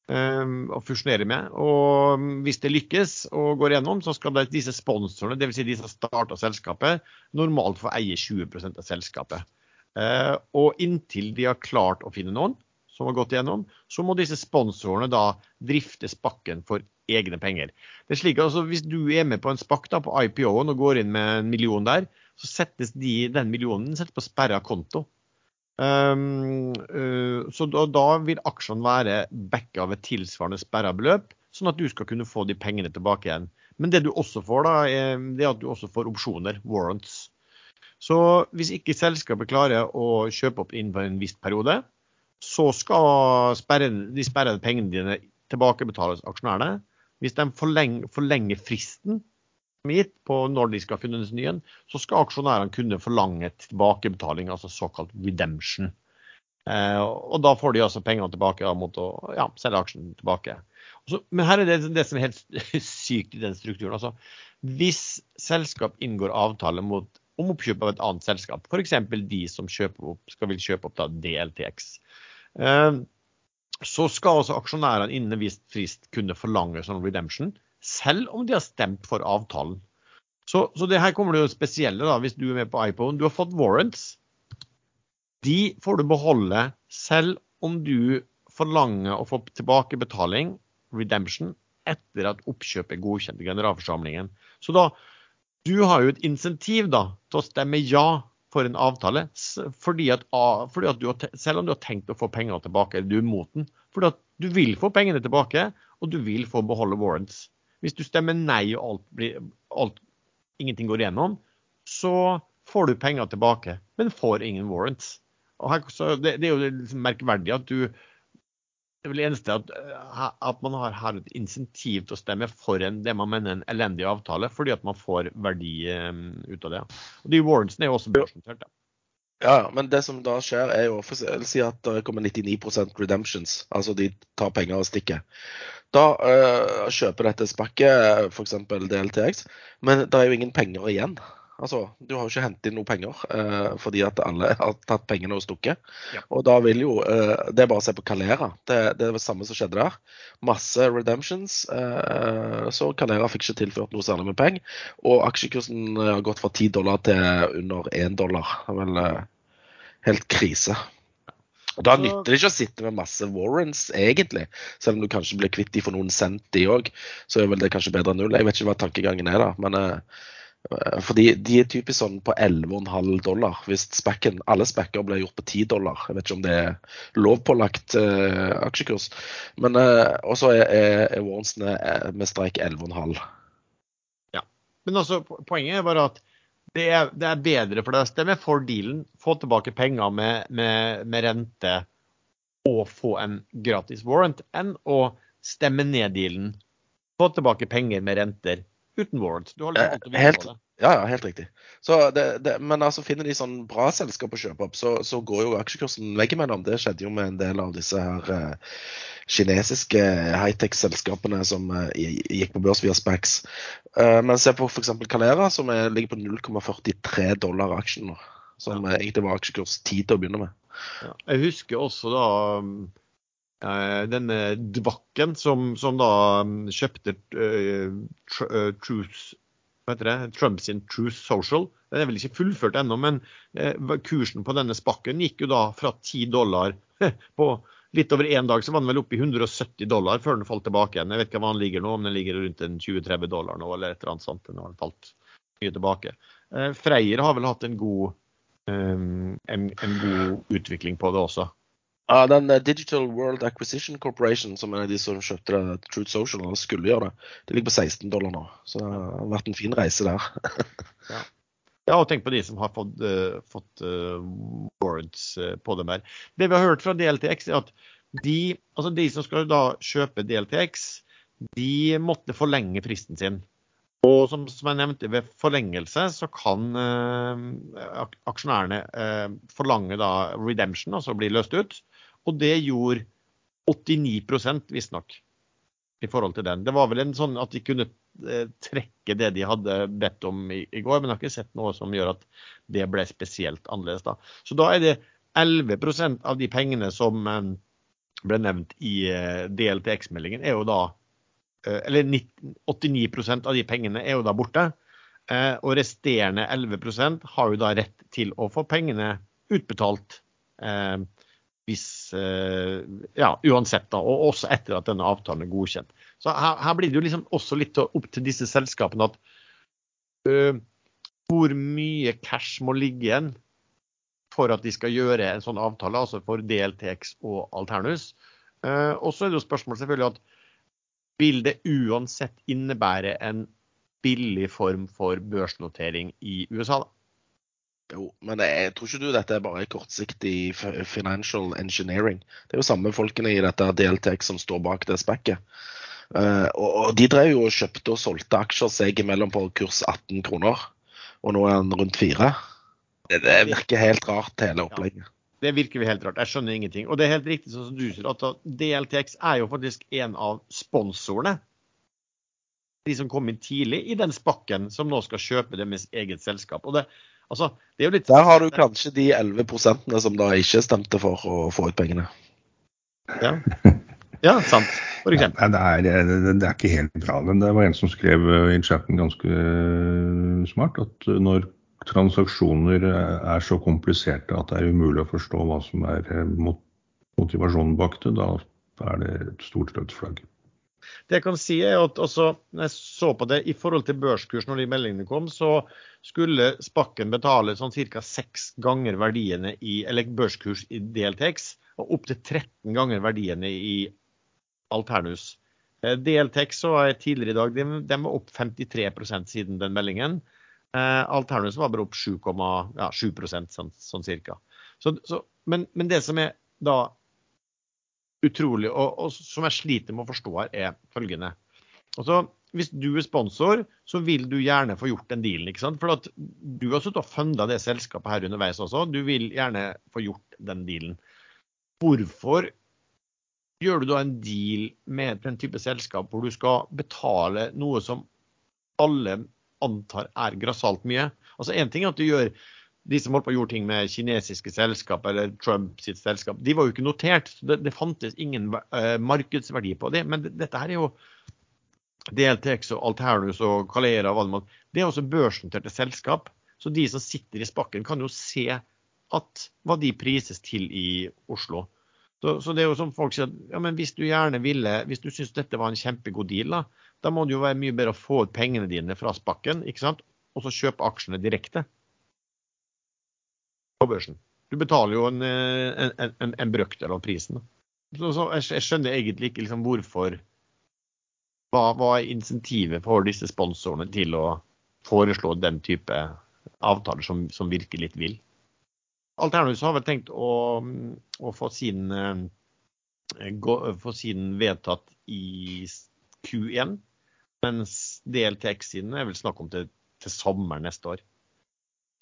um, og fusjonere med. Og hvis det lykkes og går gjennom, så skal det, disse sponsorene, dvs. Si de som starta selskapet, normalt få eie 20 av selskapet. Uh, og inntil de har klart å finne noen, som har gått igjennom, så må disse sponsorene da drifte spakken for egne penger. Det er slik altså Hvis du er med på en spakk på IPO-en og går inn med en million der, så settes de, den millionen på sperra konto. Um, uh, så da, da, vil aksjene være backa av et tilsvarende sperra beløp, sånn at du skal kunne få de pengene tilbake igjen. Men det du også får, da, er, det er at du også får opsjoner, warrants. Så hvis ikke selskapet klarer å kjøpe opp innenfor en viss periode, så skal sperren, de sperrede pengene dine tilbakebetales aksjonærene. Hvis de forlenger, forlenger fristen som er gitt på når de skal finne ny en, så skal aksjonærene kunne forlange tilbakebetaling, altså såkalt redemption. Eh, og da får de altså pengene tilbake mot å ja, selge aksjen tilbake. Så, men her er det, det som er helt sykt i den strukturen. Altså, hvis selskap inngår avtale mot om oppkjøp av et annet selskap. F.eks. de som opp, skal vil kjøpe opp da DLTX. Eh, så skal altså aksjonærene innen en viss frist kunne forlange sånn redemption, selv om de har stemt for avtalen. Så, så det her kommer det jo spesielle da, hvis du er med på iPhone. Du har fått warrants. De får du beholde selv om du forlanger å få tilbakebetaling, redemption, etter at oppkjøpet er godkjent i generalforsamlingen. Så da, du har jo et insentiv da, til å stemme ja for en avtale, fordi at, fordi at har, selv om du har tenkt å få penger tilbake, eller du er imot den, fordi at du vil få pengene tilbake, og du vil få beholde warrants. Hvis du stemmer nei og alt blir, alt, ingenting går igjennom, så får du penger tilbake, men får ingen warrants. Her, det, det, er jo liksom merkverdig at du det er vel eneste at, eh, at man har, har, et insentiv til å stemme for en, det man mener en elendig avtale, fordi at man får verdi um, ut av det. Og De warrantsene er jo også børsnotert. Ja. men det som da skjer, er jo å si at det kommer 99% redemptions. Altså de tar penger og stikker. Da øh, kjøper dette spakket f.eks. DLTX, men det er jo ingen penger igjen. Altså, du har jo ikke hentet inn noe penger eh, fordi at alle har tatt pengene og stukket. Ja. Og da vil jo eh, Det er bare å se på Calera. Det, det, er det samme som skjedde der. Masse redemptions. Eh, så Calera fikk ikke tilført noe særlig med penger. Og aksjekursen har gått fra 10 dollar til under 1 dollar. Det er vel eh, helt krise. Og Da nytter det ikke å sitte med masse warrants, egentlig. Selv om du kanskje blir kvitt de for noen cent, de òg. Så er vel det kanskje bedre enn null. Jeg vet ikke hva tankegangen er da. Men eh, fordi de er typisk sånn på 11,5 dollar. Hvis spekken, alle spekker blir gjort på 10 dollar. Jeg vet ikke om det er lovpålagt eh, aksjekurs. Men eh, også er, er, er warrantsene eh, med streik 11,5. Ja. Men altså, poenget bare at det er, det er bedre for deg å stemme for dealen, få tilbake penger med, med, med rente og få en gratis warrant, enn å stemme ned dealen, få tilbake penger med renter uten warrant. Du har liksom eh, helt, ja, ja, helt riktig. Det, det, men altså, finner de sånn bra selskap å kjøpe opp, så, så går jo aksjekursen veggimellom. Det skjedde jo med en del av disse her uh, kinesiske high-tech-selskapene som uh, gikk på børs via Spax. Uh, men se på f.eks. Calera, som er, ligger på 0,43 dollar aksjen nå. Som ja. egentlig var aksjekurs 10 til å begynne med. Ja. Jeg husker også da um denne Dvakken som, som da mm, kjøpte uh, Truth hva heter det, Trump sin Truth Social. Den er vel ikke fullført ennå, men kursen på denne spakken gikk jo da fra 10 dollar på litt over én dag, så var den vel oppe i 170 dollar før den falt tilbake igjen. Jeg vet ikke hva den ligger nå, om den ligger rundt 20-30 dollar nå, eller et eller annet sånt. Den har falt mye tilbake. Freyr har vel hatt en god, um, en, en god utvikling på det også. Ja, den uh, Digital World Acquisition Corporation, som er de som kjøpte det, Truth Social, eller skulle gjøre det, det ligger på 16 dollar nå. Så det har vært en fin reise der. ja. ja. og tenk på de som har fått, uh, fått uh, warrants på dem her. Det vi har hørt fra DLTX, er at de, altså de som skal da kjøpe DLTX, de måtte forlenge fristen sin. Og som, som, jeg nevnte, ved forlengelse så kan eh, aksjonærene eh, forlange da redemption, altså bli løst ut. Og det gjorde 89% visstnok i forhold til den. Det var vel en sånn at de kunne eh, trekke det de hadde bedt om i, i, går, men jeg har ikke sett noe som gjør at det ble spesielt annerledes da. Så da er det 11% av de pengene som eh, ble nevnt i eh, DLTX-meldingen, er jo da Eller 89% av de pengene er jo da borte. Og resterende 11% har jo da rett til å få pengene utbetalt. Hvis, eh, ja, uansett, da, og også etter at denne avtalen er godkjent. Så her, her blir det jo liksom også litt opp til disse selskapene at uh, hvor mye cash må ligge igjen for at de skal gjøre en sånn avtale, altså for DLTX og Alternus. Uh, og så er det jo spørsmålet selvfølgelig at vil det uansett innebære en billig form for børsnotering i USA? da? Jo, men jeg tror ikke du dette er bare kortsiktig financial engineering. Det er jo samme folkene i dette DLTX som står bak det spekket. Uh, og, de drev jo og kjøpte og solgte aksjer seg imellom på kurs 18 kroner, og nå er den rundt 4. Det, det virker helt rart, hele opplegget. Ja, det virker helt rart. Jeg skjønner ingenting. Og det er helt riktig sånn som du sier, at DLTX er jo faktisk en av sponsorene. De som kom inn tidlig i den spakken som nå skal kjøpe deres eget selskap. Og det, Altså, det er jo litt Der har du kanskje de 11% som da ikke stemte for å få ut pengene. Ja, ja sant. For eksempel. Nei, det, er, det, er ikke helt bra. Men det var en som skrev eh, i chatten ganske eh, smart at når transaksjoner er så kompliserte at det er umulig å forstå hva som er eh, motivasjonen bak det, da er det et stort rødt flagg. Det jeg kan si er at også, når jeg så på det, I forhold til børskurs når de meldingene kom, så skulle Spakken betale sånn ca. seks ganger verdiene i eller børskurs i DLTX, og opptil 13 ganger verdiene i Alternus. Eh, DLTX så var tidligere i dag, de, de var opp 53% siden den meldingen. Eh, Alternus var bare opp 7,7 ja, sånn, sånn cirka. Så, så, men, men, det som er da utrolig, og, og, som jeg sliter med å forstå her, er følgende. Altså, hvis du er sponsor, så vil du gjerne få gjort den dealen. ikke sant? For at du har sittet og funda det selskapet her underveis også. Du vil gjerne få gjort den dealen. Hvorfor gjør du da en deal med den type selskap hvor du skal betale noe som alle antar er grassat mye? Altså Én ting er at du gjør de som holdt på å gjøre ting med kinesiske selskap eller Trump sitt selskap, de var jo ikke notert. Det, det fantes ingen uh, markedsverdi på det. Men det, dette her er jo DLTX og Alternus og Calera og Valmont. Det er også børsnoterte selskap. Så de som sitter i spakken, kan jo se at hva de prises til i Oslo. Så, så, det er jo som folk sier ja, men hvis du gjerne ville, hvis du syns dette var en kjempegod deal, da, da må det jo være mye bedre å få ut pengene dine fra spakken ikke sant? og så kjøpe aksjene direkte på børsen. Du betaler jo en, en, en, en brøkdel av prisen. Så, så jeg, jeg, skjønner egentlig ikke liksom hvorfor hva, hva er insentivet for disse sponsorene til å foreslå den type avtaler som, som virker litt vill? Alternativt har vel tenkt å, å få, sin, eh, gå, få, sin, vedtatt i Q1, mens DLTX-siden er vel snakk om til, til sommeren neste år.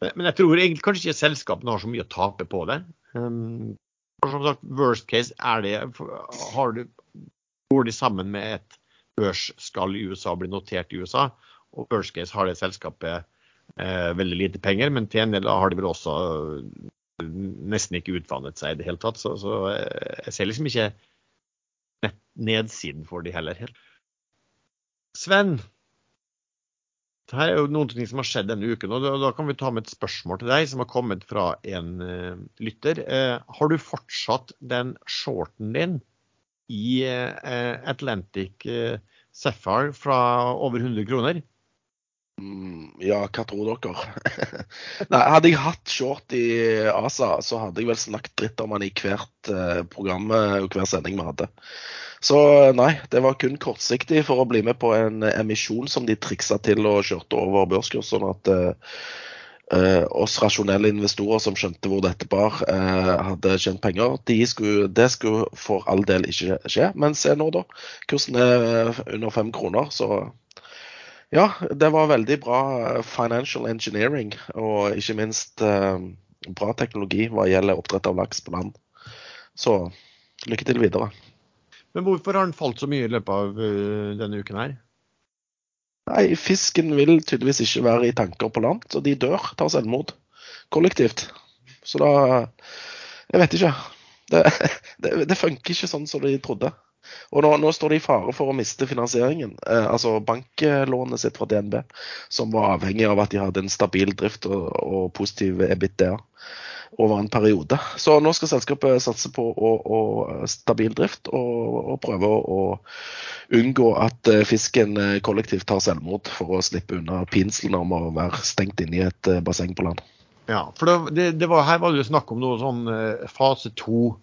Men jeg tror egentlig kanskje ikke selskapene har så mye å tape på det. Um, som sagt, worst case er det har du, Går de sammen med et børsskall i USA og blir notert i USA, og worst case har det selskapet eh, veldig lite penger, men til en del har de vel også nesten ikke utvannet seg i det hele tatt. Så, så jeg ser liksom ikke nedsiden for de heller. Sven, her er jo noen ting som har skjedd denne uken. og Da kan vi ta med et spørsmål til deg som har kommet fra en uh, lytter. Uh, har du fortsatt den shorten din i uh, Atlantic Sapphire fra over 100 kroner? Mm, ja, hva tror dere? Nei, Hadde jeg hatt short i ASA, så hadde jeg vel snakket dritt om han i hvert uh, program og hver sending vi hadde. Så nei, det var kun kortsiktig for å bli med på en emisjon som de triksa til og kjørte over børskurs. Sånn at eh, oss rasjonelle investorer som skjønte hvor dette bar, eh, hadde tjent penger. De skulle, det skulle for all del ikke skje. Men se nå, da. Kursen er under fem kroner, så ja, det var veldig bra financial engineering, og ikke minst eh, bra teknologi hva gjelder oppdrett av laks på land. Så lykke til videre. Men hvorfor har den falt så mye i løpet av uh, denne uken her? Nei, fisken vil tydeligvis ikke være i tanker på land, så de dør, tar selvmord kollektivt. Så da Jeg vet ikke. Det, det, det funker ikke sånn som de trodde. Og nå, nå, står de i fare for å miste finansieringen. Eh, altså banklånet sitt fra DNB, som var avhengig av at de hadde en stabil drift og, og positiv EBITDA over en periode. Så nå skal selskapet satse på å, å stabil drift og, og prøve å, unngå at eh, fisken eh, kollektivt tar selvmord for å slippe unna pinselen om å være stengt inne i et eh, basseng på land. Ja, for det, det var, Her var det jo snakk om noe sånn fase to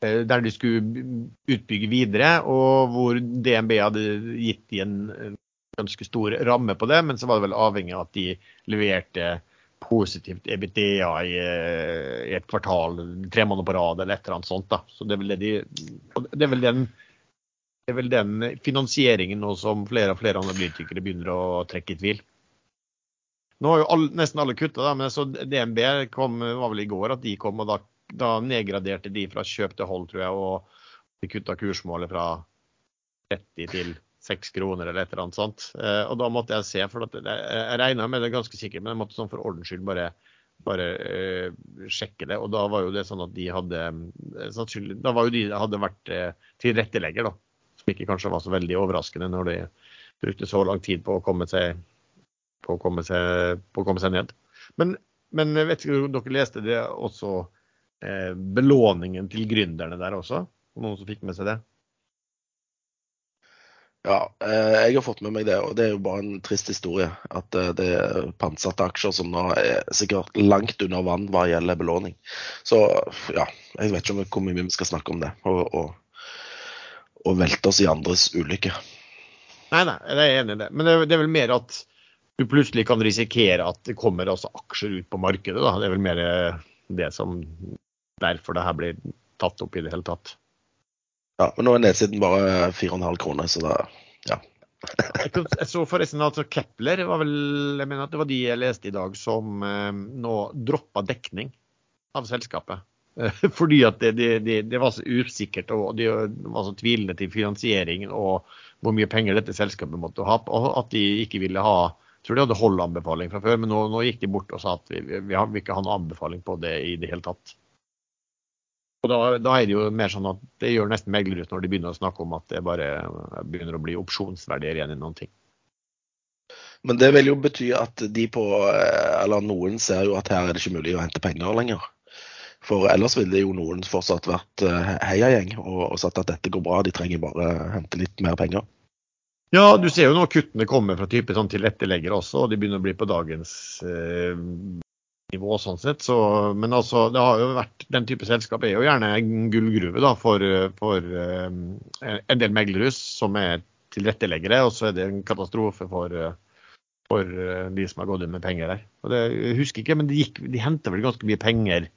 der de skulle utbygge videre, og hvor DNB hadde gitt de en ganske stor ramme på det, men så var det vel avhengig av at de leverte positivt EBITDA i, eh, i et kvartal, tre måneder på rad eller et eller annet sånt. Da. Så det er vel, det de, det er vel den, det er vel den finansieringen nå som flere og flere analytikere begynner å trekke i tvil. Nå har jo alle, nesten alle kutta, men så DNB kom, var vel i går at de kom, og da da nedgraderte de fra kjøp til hold, tror jeg, og de kutta kursmålet fra 30 til 6 kroner eller et eller annet sånt. Eh, og da måtte jeg se, for jeg regna med det ganske sikkert, men jeg måtte sånn for ordens skyld bare bare øh, sjekke det. Og da var jo det sånn at de hadde eh, Da var jo de hadde vært tilrettelegger, da. Som ikke kanskje var så veldig overraskende når de brukte så lang tid på å komme seg, på å komme seg, på å komme seg ned. Men, men vet ikke om dere leste det også belåningen til gründerne der også? Noen som fikk med seg det? Ja, eh, jeg har fått med meg det, og det er jo bare en trist historie. At eh, det er pantsatte aksjer som nå er sikkert langt under vann hva gjelder belåning. Så ja, jeg vet ikke hvor mye vi skal snakke om det. Og, og, og velte oss i andres ulykke. Nei, nei, jeg er enig i det. Men det er, det er, vel mer at du plutselig kan risikere at det kommer også aksjer ut på markedet. Da. Det er vel mer det som Derfor det her blir tatt opp i det hele tatt. Ja, men nå er nedsiden bare 4,5 kroner, så da ja. jeg så forresten at Kepler var vel, jeg mener at det var de jeg leste i dag, som eh, nå droppa dekning av selskapet. Fordi at det, det, det, var så usikkert og de var så tvilende til finansiering og hvor mye penger dette selskapet måtte ha. Og at de ikke ville ha jeg tror de hadde holdt anbefaling fra før, men nå, nå, gikk de bort og sa at vi, vi, vi vi ikke har noen anbefaling på det i det hele tatt. Og da, da, er det jo mer sånn at det gjør nesten meglerhus når de begynner å snakke om at det bare begynner å bli opsjonsverdier igjen i noen ting. Men det vil jo bety at de på Eller noen ser jo at her er det ikke mulig å hente penger lenger. For ellers ville jo noen fortsatt vært eh, heiagjeng og, og sagt at dette går bra, de trenger bare hente litt mer penger. Ja, du ser jo nå kuttene kommer fra type sånn tilretteleggere også, og de begynner å bli på dagens eh, nivå sånn sett. Så, men altså, det har jo vært, den type selskap er jo gjerne en gullgruve da, for, for um, en del meglerhus som er tilretteleggere, og så er det en katastrofe for, for de som har gått inn med penger der. Og det, jeg husker ikke, men de, gikk, de henta vel ganske mye penger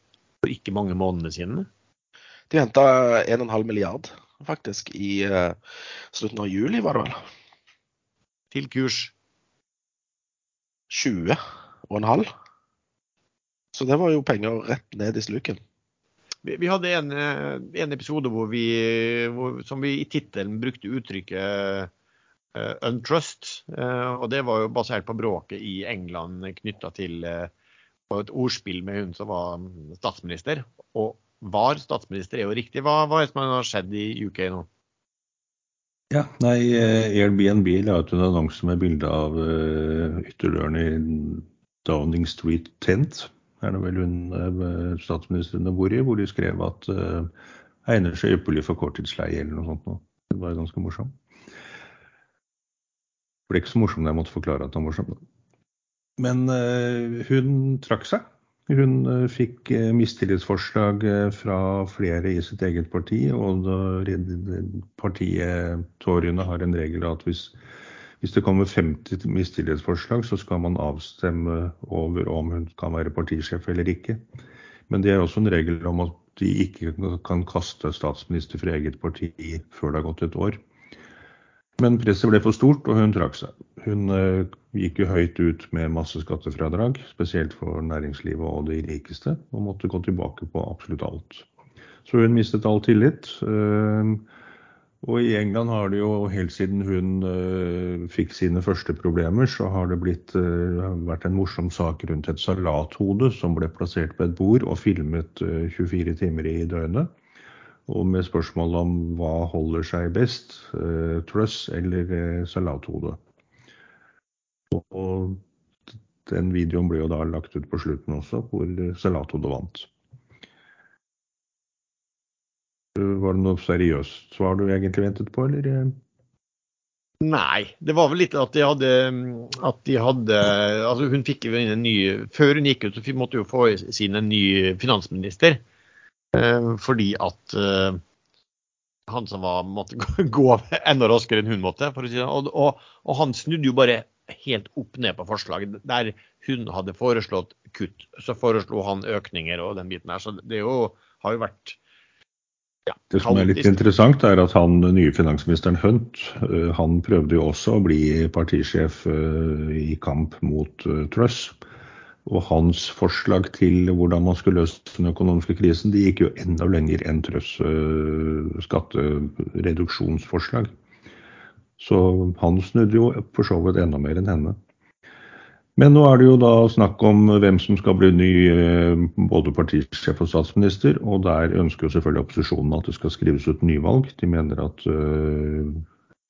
for ikke mange månedene siden? De henta 1,5 milliard faktisk i uh, slutten av juli, var det vel. Til kurs? 20 og en halv. Så det var jo penger rett ned i sluken. Vi, vi hadde en, eh, en, episode hvor vi, hvor, som vi i tittelen brukte uttrykket uh, 'untrust'. Uh, og Det var jo basert på bråket i England knytta til uh, et ordspill med hun som var statsminister. Og var statsminister er jo riktig. Hva, hva er det som har skjedd i UK nå? Ja, nei, Airbnb la ut en annonse med bilde av ytterdøren i Downing Street Tent er det vel eh, statsministrene bor i, hvor de skrev at uh, egner seg ypperlig for korttidsleie eller noe sånt. Det var ganske morsomt. Det ble ikke så morsomt da jeg måtte forklare at det var morsomt. Men uh, hun trakk seg. Hun uh, fikk mistillitsforslag fra flere i sitt eget parti, og partiet Toryene har en regel at hvis hvis det kommer 50 mistillitsforslag, så skal man avstemme over om hun kan være partisjef eller ikke. Men det er også en regel om at de ikke kan kaste statsminister fra eget parti før det har gått et år. Men presset ble for stort, og hun trakk seg. Hun uh, gikk jo høyt ut med masse skattefradrag, spesielt for næringslivet og de rikeste, og måtte gå tilbake på absolutt alt. Så hun mistet all tillit. Uh, og i England har det jo helt siden hun uh, fikk sine første problemer, så har det blitt, uh, vært en morsom sak rundt et salathode som ble plassert på et bord og filmet uh, eh, 24 timer i døgnet. Og med spørsmål om hva holder seg best, truss eller salathode. Og, og den videoen ble jo da lagt ut på slutten også, hvor salathodet vant. Var det noe seriøst svar du egentlig ventet på, eller? Nei, det var vel litt at de hadde, at de hadde altså Hun fikk jo inn en ny Før hun gikk ut, så måtte hun få sin en ny finansminister. Eh, fordi at eh, han som var, måtte gå enda raskere enn hun måtte. for å si det. Og, og, og, han snudde jo bare helt opp ned på forslaget. Der hun hadde foreslått kutt, så foreslo han økninger og den biten her. Så det jo, har jo vært ja, det som er litt interessant, er at han nye finansministeren Hunt han prøvde jo også å bli partisjef i kamp mot Truss. Og hans forslag til hvordan man skulle løse den økonomiske krisen, de gikk jo enda lenger enn Truss skattereduksjonsforslag. Så han snudde jo for så vidt enda mer enn henne. Men nå er det jo da snakk om hvem som skal bli ny eh, både partisjef og statsminister. Og der ønsker jo selvfølgelig opposisjonen at det skal skrives ut nyvalg. De mener at uh,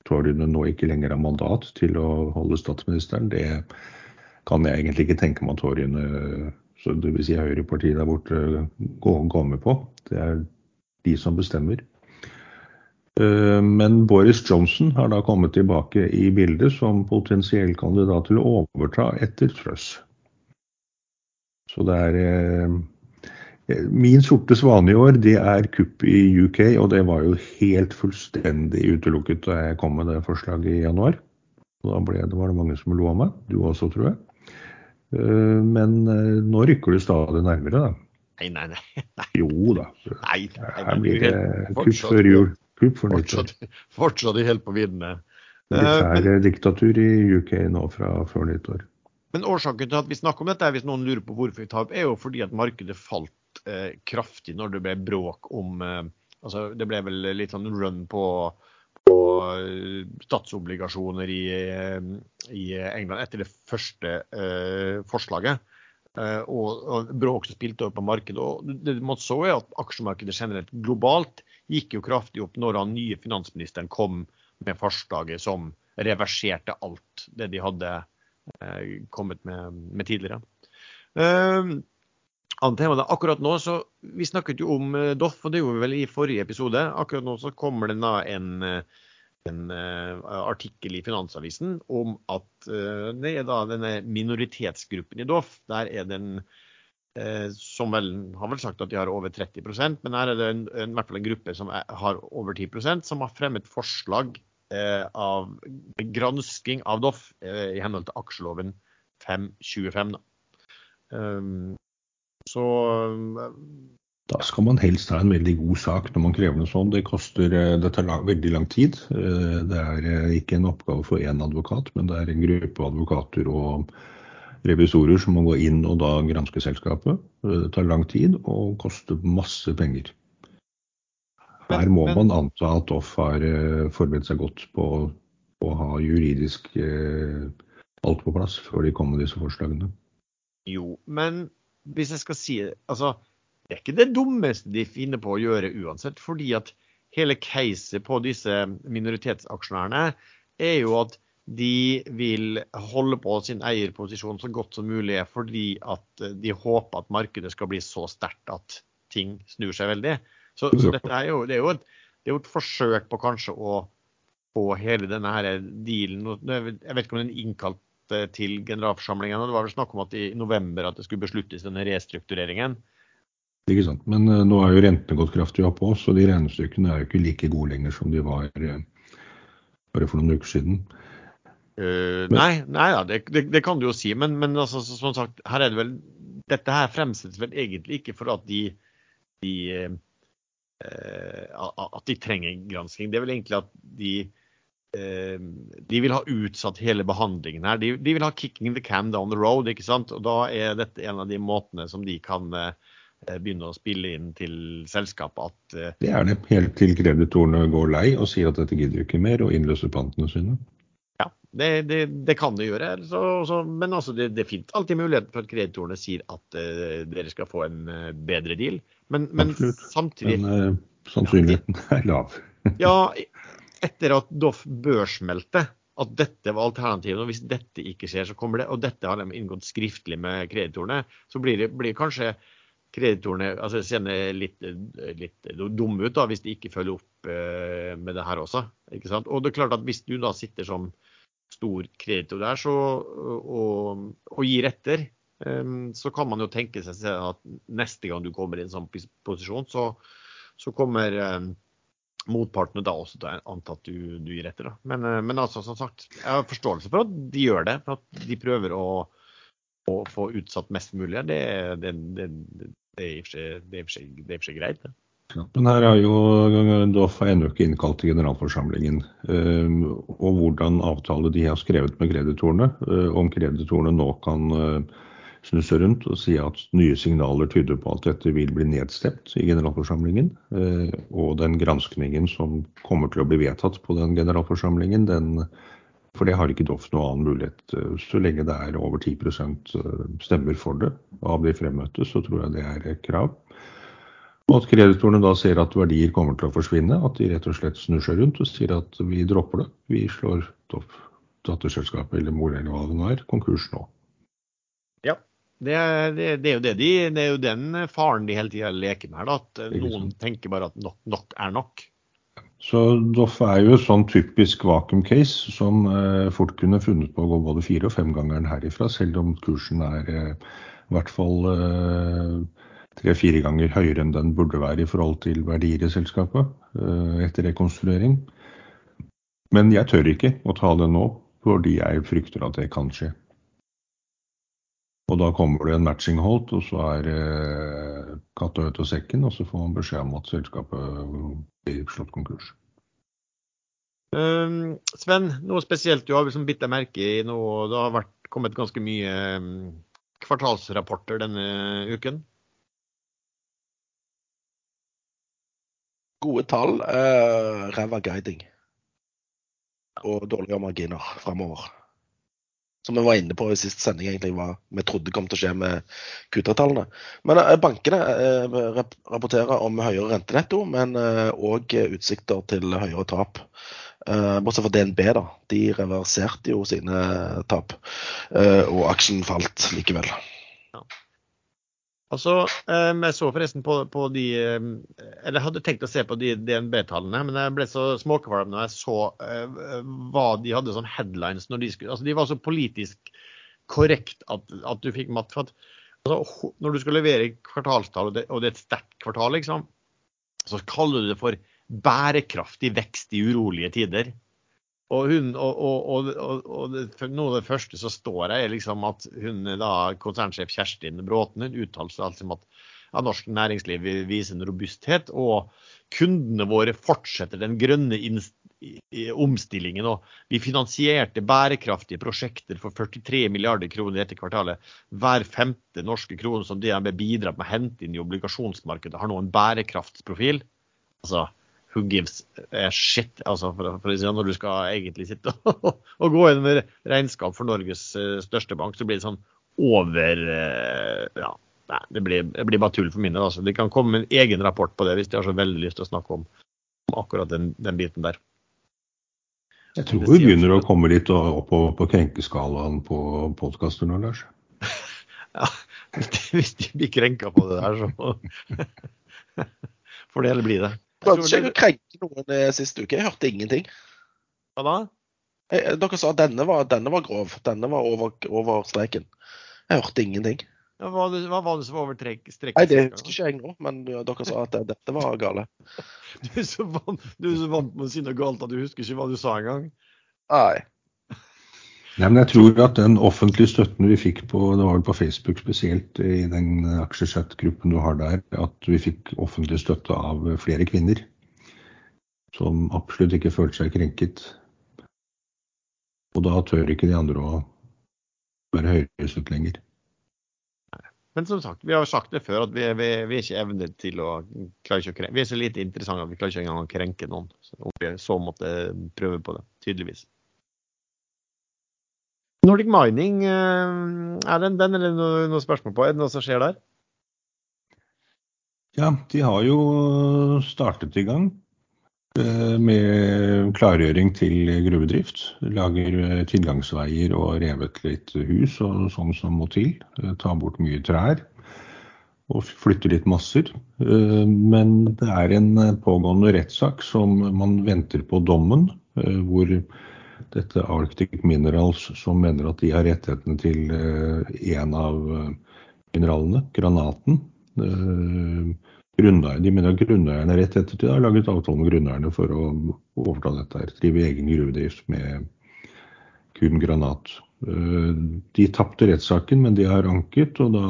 Tordine nå ikke lenger har mandat til å holde statsministeren. Det kan jeg egentlig ikke tenke meg at Tordine, dvs. Si høyrepartiet der borte, går, går med på. Det er de som bestemmer. Eh, men Boris Johnson har da kommet tilbake i bildet som potensiell kandidat til å overta etter Truss. Så det er eh, Min sorte svane i år, det er kupp i UK, og det var jo helt fullstendig utelukket da jeg kom med det forslaget i januar. Da ble, det var det mange som lo av meg. Du også, tror jeg. Eh, men nå rykker det stadig nærmere, da. Nei, nei, nei. Jo da. Nei, nei, Her blir det kupp før jul. Kupp for Fortsatt, fortsatt helt på viddene. Militærdiktatur i UK nå fra før nyttår. Men årsaken til at vi snakker om dette, hvis noen lurer på hvorfor vi tar opp, er jo fordi at markedet falt eh, kraftig når det ble bråk om eh, altså Det ble vel litt sånn run på, på uh, statsobligasjoner i, uh, i, England etter det første eh, forslaget. Og, og bråk som spilte over på markedet. og Det man så er at aksjemarkedet generelt globalt gikk jo kraftig opp når den nye finansministeren kom med forslaget som reverserte alt det de hadde eh, kommet med, med tidligere. da, akkurat nå, så Vi snakket jo om Doff, og det gjorde vi vel i forrige episode. Akkurat nå så kommer det da en, en uh, artikkel i Finansavisen om at det er da denne minoritetsgruppen i Doff. Der er den en Eh, som vel har vel sagt at de har over 30% men her er det en, en, i hvert fall en gruppe som er, har over 10% som har fremmet forslag eh, av gransking av Doff eh, i henhold til aksjeloven 525. Um, så da skal man helst ha en veldig god sak når man krever noe sånt. Det, koster, eh, det tar lang, veldig lang tid. Det er ikke en oppgave for én advokat, men det er en gruppe advokater og revisorer som må gå inn og da granske selskapet. Det tar lang tid og koster masse penger. Her må man anta at Doff har eh, forberedt seg godt på å ha juridisk eh, alt på plass før de kommer med disse forslagene. Jo, men hvis jeg skal si det altså, Det er ikke det dummeste de finner på å gjøre uansett. fordi at hele caset på disse minoritetsaksjonærene er jo at de vil holde på sin eierposisjon så godt som mulig fordi at de håper at markedet skal bli så sterkt at ting snur seg veldig. Så, så dette er jo, det er jo, et, det er jo et forsøk på kanskje å få hele denne her dealen Jeg vet ikke om den innkalt eh, til generalforsamlingen. Det var vel snakk om at i november at det skulle besluttes denne restruktureringen. Ikke sant. Men uh, nå er jo rentene gått kraftig opp òg, så de regnestykkene er jo ikke like gode lenger som de var uh, bare for noen uker siden. Uh, nei, nei da, det, det, det, kan du jo si. Men, men altså, som sagt, her er det vel Dette her fremsettes vel egentlig ikke for at de, de uh, at de trenger gransking. Det er vel egentlig at de uh, de vil ha utsatt hele behandlingen her. De, de, vil ha 'kicking the can down the road'. ikke sant? Og Da er dette en av de måtene som de kan begynne å spille inn til selskapet at Det er det, helt til kreditorene går lei og sier at dette gidder ikke mer, og innløser pantene sine. Ja, det, det, det, kan det gjøre. Så, så, men altså, det, det finnes alltid muligheten for at kreditorene sier at uh, dere skal få en uh, bedre deal. Men, men samtidig Men sannsynligheten er lav. ja, etter at Doff børsmeldte at dette var alternativet, og hvis dette ikke skjer, så kommer det, og dette har de inngått skriftlig med kreditorene, så blir det blir kanskje kreditorene altså kjenner litt, litt dumme ut da, hvis de ikke følger opp med det her også. ikke sant? Og det er klart at Hvis du da sitter som stor kreditor der så, og, og, gir etter, eh, så kan man jo tenke seg at neste gang du kommer i en sånn posisjon, så, så kommer eh, motpartene da også til å anta at du, du gir etter. Da. Men, uh, men, altså, som sagt, jeg har forståelse for at de gjør det. For at de prøver å, å få utsatt mest mulig. Det, det, det, det er i og for seg greit. det. Men her er jo Doff ennå ikke innkalt til generalforsamlingen. Ehm, og hvordan avtale de har skrevet med kreditorene. Eh, om kreditorene nå kan eh, snu seg rundt og si at nye signaler tyder på at dette vil bli nedstemt i generalforsamlingen. Eh, og den granskningen som kommer til å bli vedtatt på den generalforsamlingen, den For det har ikke Doff noen annen mulighet. Så lenge det er over 10% stemmer for det av de fremmøtte, så tror jeg det er et krav. Og at kreditorene da ser at verdier kommer til å forsvinne, at de rett og slett snur seg rundt og sier at vi dropper det. Vi slår Doff datterselskapet eller mor eller hva det nå er, konkurs nå. Ja, det er, det, er, jo det de, det er jo den faren de hele tida leker med. Da, at noen tenker bare at nok, nok er nok. Så Doff er jo et sånn typisk vakuum case som eh, fort kunne funnet på å gå både fire- og femgangeren herifra, selv om kursen er eh, i hvert fall eh, tre-fire ganger høyere enn den burde være i forhold til verdier i selskapet etter rekonstruering. Men jeg tør ikke å ta det nå, fordi jeg frykter at det kan skje. Og da kommer det en matching hold, og så er eh, katta ute av sekken, og så får man beskjed om at selskapet blir slått konkurs. Um, Sven, noe spesielt du har liksom bitt deg merke i nå? Det har vært, kommet ganske mye um, kvartalsrapporter denne uken? Gode tall, uh, ræva guiding og dårlige marginer framover. Som vi var inne på i siste sending, egentlig, hva vi trodde kom til å skje med Q3-tallene. Men uh, bankene uh, rapporterer om høyere rentenetto, men òg utsikter til høyere tap. Bortsett fra DNB, da. De reverserte jo sine tap, og aksjen falt likevel. Altså, Jeg så forresten på, på, de Eller jeg hadde tenkt å se på de DNB-tallene, men jeg ble så småkvalm når jeg så uh, hva de hadde som headlines. når De skulle, altså de var så politisk korrekt at, at du fikk matt. for at altså, Når du skal levere kvartalstall, og det, og det er et sterkt kvartal, liksom, så kaller du det for bærekraftig vekst i urolige tider. Og, hun, og, og, og noe av det første som står her, er liksom at hun da, konsernsjef Kjerstin Bråten hun uttalte seg altså at ja, norsk næringsliv viser en robusthet, og kundene våre fortsetter den grønne omstillingen. og Vi finansierte bærekraftige prosjekter for 43 milliarder kroner dette kvartalet. Hver femte norske krone som DNB bidrar med å hente inn i obligasjonsmarkedet, har nå en bærekraftsprofil. Altså, who gives a shit, altså for, for si, når du skal egentlig sitte og, og gå inn med regnskap for Norges uh, største bank, så blir det sånn over uh, Ja, nei, det blir, det blir, bare tull for mine. Altså. De kan komme med en egen rapport på det hvis de har så veldig lyst til å snakke om, om akkurat den, den, biten der. Jeg tror vi begynner å komme litt opp på, på krenkeskalaen på podkaster nå, Lars. ja, hvis de blir krenka på det der, så får det heller bli det. Prøvde ikke jeg å krenke noen eh, sist uke? Jeg hørte ingenting. Hva da? Jeg, eh, dere sa denne var, denne var grov. Denne var over, over streken. Jeg hørte ingenting. Ja, hva, hva, var det som var over streken? Nei, Det husker ikke jeg nå, men dere sa at dette var gale. Du er så vant, du er så vant med å si noe galt at du husker ikke hva du sa engang. Nei. Nei, men jeg tror at den offentlige støtten vi fikk på det var vel på Facebook spesielt, i den aksjesett-gruppen du har der, at vi fikk offentlig støtte av flere kvinner. Som absolutt ikke følte seg krenket. Og da tør ikke de andre å være høyrestøtt lenger. Men som sagt, vi har sagt det før at vi, vi, vi er ikke evnet til å klare ikke å krenke. Vi er så lite interessante at vi klarer ikke engang å krenke noen. Så, vi så måtte prøve på det, tydeligvis. Nordic Mining, eh, er det den eller noe, noe spørsmål på? Er det noe som skjer der? Ja, de har jo startet i gang eh, med klargjøring til gruvedrift. Lager eh, tilgangsveier og revet litt hus og sånn som må til. Tar bort mye trær og flytter litt masser. Men det er en pågående rettssak som man venter på dommen, hvor dette Arctic Minerals, som mener at de har rettighetene til eh, en av eh, mineralene, granaten. Eh, de mener at grunneierne rettigheter til det, har laget avtale med grunneierne for å overta dette. her, Drive egen gruvedrift med kun granat. De tapte rettssaken, men de har anket, og da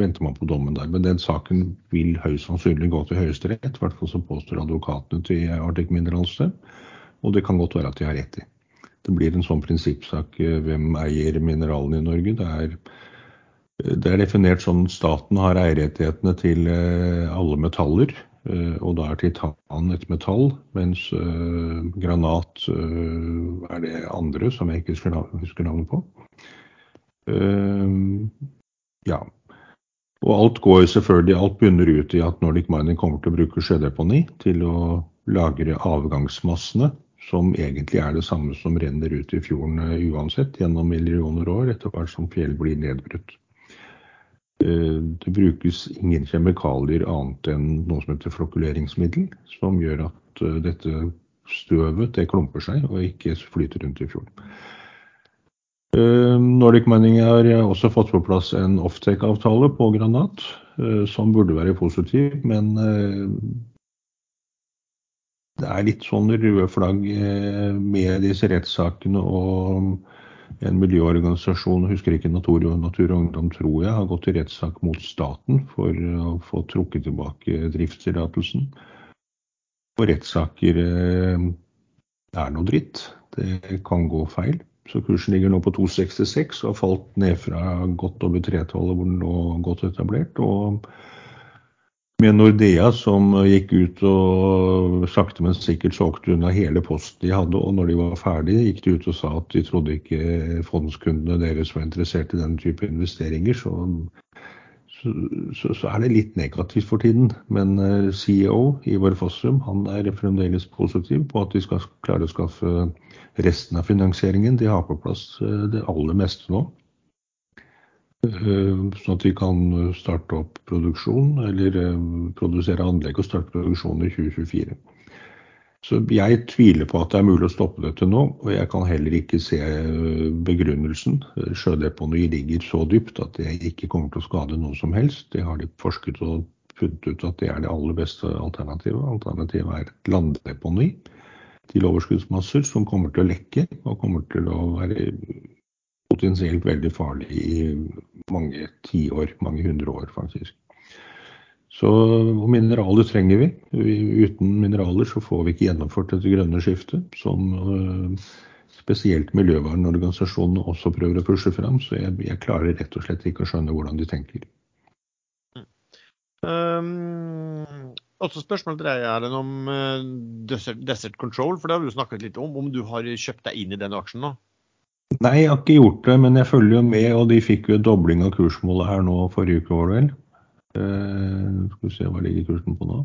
venter man på dommen der. Men den saken vil høyst sannsynlig gå til Høyesterett, i hvert fall så påstår advokatene til Arctic Minerals det. Og det kan godt være at de har rett i. Det blir en sånn prinsippsak. Eh, hvem eier mineralene i Norge? Det er, eh, det er definert sånn staten har eierrettighetene til eh, alle metaller. Og da er titan et metall, mens granat er det andre som jeg ikke husker navnet på. Ja. Og alt går selvfølgelig, alt bunner ut i at Nordic Mining kommer til å bruke sjødeponi til å lagre avgangsmassene, som egentlig er det samme som renner ut i fjorden uansett, gjennom millioner år etter hvert som fjell blir nedbrutt. Eh, det brukes ingen kjemikalier annet enn noe som heter flokkuleringsmiddel, som gjør at eh, dette støvet det klumper seg og ikke flyter rundt i fjorden. Eh, Nordic Mining har også fått på plass en offtake-avtale på granat, som burde være positiv, men det er litt sånn røde flagg med disse rettssakene og en miljøorganisasjon, husker ikke Natur, Natur og Ungdom, tror jeg, har gått til rettssak mot staten for å få trukket tilbake driftstillatelsen. Og rettssaker eh, er noe dritt. Det kan gå feil. Så kursen ligger nå på 2,66 og har falt ned fra godt over 3-tallet, hvor den lå godt etablert. og med Nordea som gikk ut og sakte, men sikkert solgte unna hele posten de hadde. Og når de var ferdige, gikk de ut og sa at de trodde ikke fondskundene deres var interessert i den type investeringer. Så, så, så er det litt negativt for tiden. Men eh, CEO Ivar Fossum han er fremdeles positiv på at de skal klare å skaffe resten av finansieringen. De har på plass eh, det aller meste nå. Eh, sånn at vi kan starte opp produksjon, eller eh, produsere anlegg og starte produksjon i 2024. Så jeg tviler på at det er mulig å stoppe dette nå, og jeg kan heller ikke se eh, begrunnelsen. Sjødeponi ligger så dypt at det ikke kommer til å skade noe som helst. Det har de forsket og funnet ut at det er det aller beste alternativet. Alternativet er et landdeponi til overskuddsmasser som kommer til å lekke og kommer til å være potensielt veldig farlig i mange tiår, mange hundre år faktisk. Så mineraler trenger vi. Uten mineraler så får vi ikke gjennomført dette grønne skiftet, som uh, spesielt miljøvernorganisasjonene også prøver å pushe fram. Så jeg, jeg, klarer rett og slett ikke å skjønne hvordan de tenker. Um, også spørsmål til deg om uh, desert, Control. for Det har du snakket litt om. Om du har kjøpt deg inn i den aksjen nå? Nei, jeg har ikke gjort det, men jeg følger jo med. Og de fikk jo en dobling av kursmålet her nå forrige uke, var det vel. Uh, skal vi se, hva ligger kursen på nå?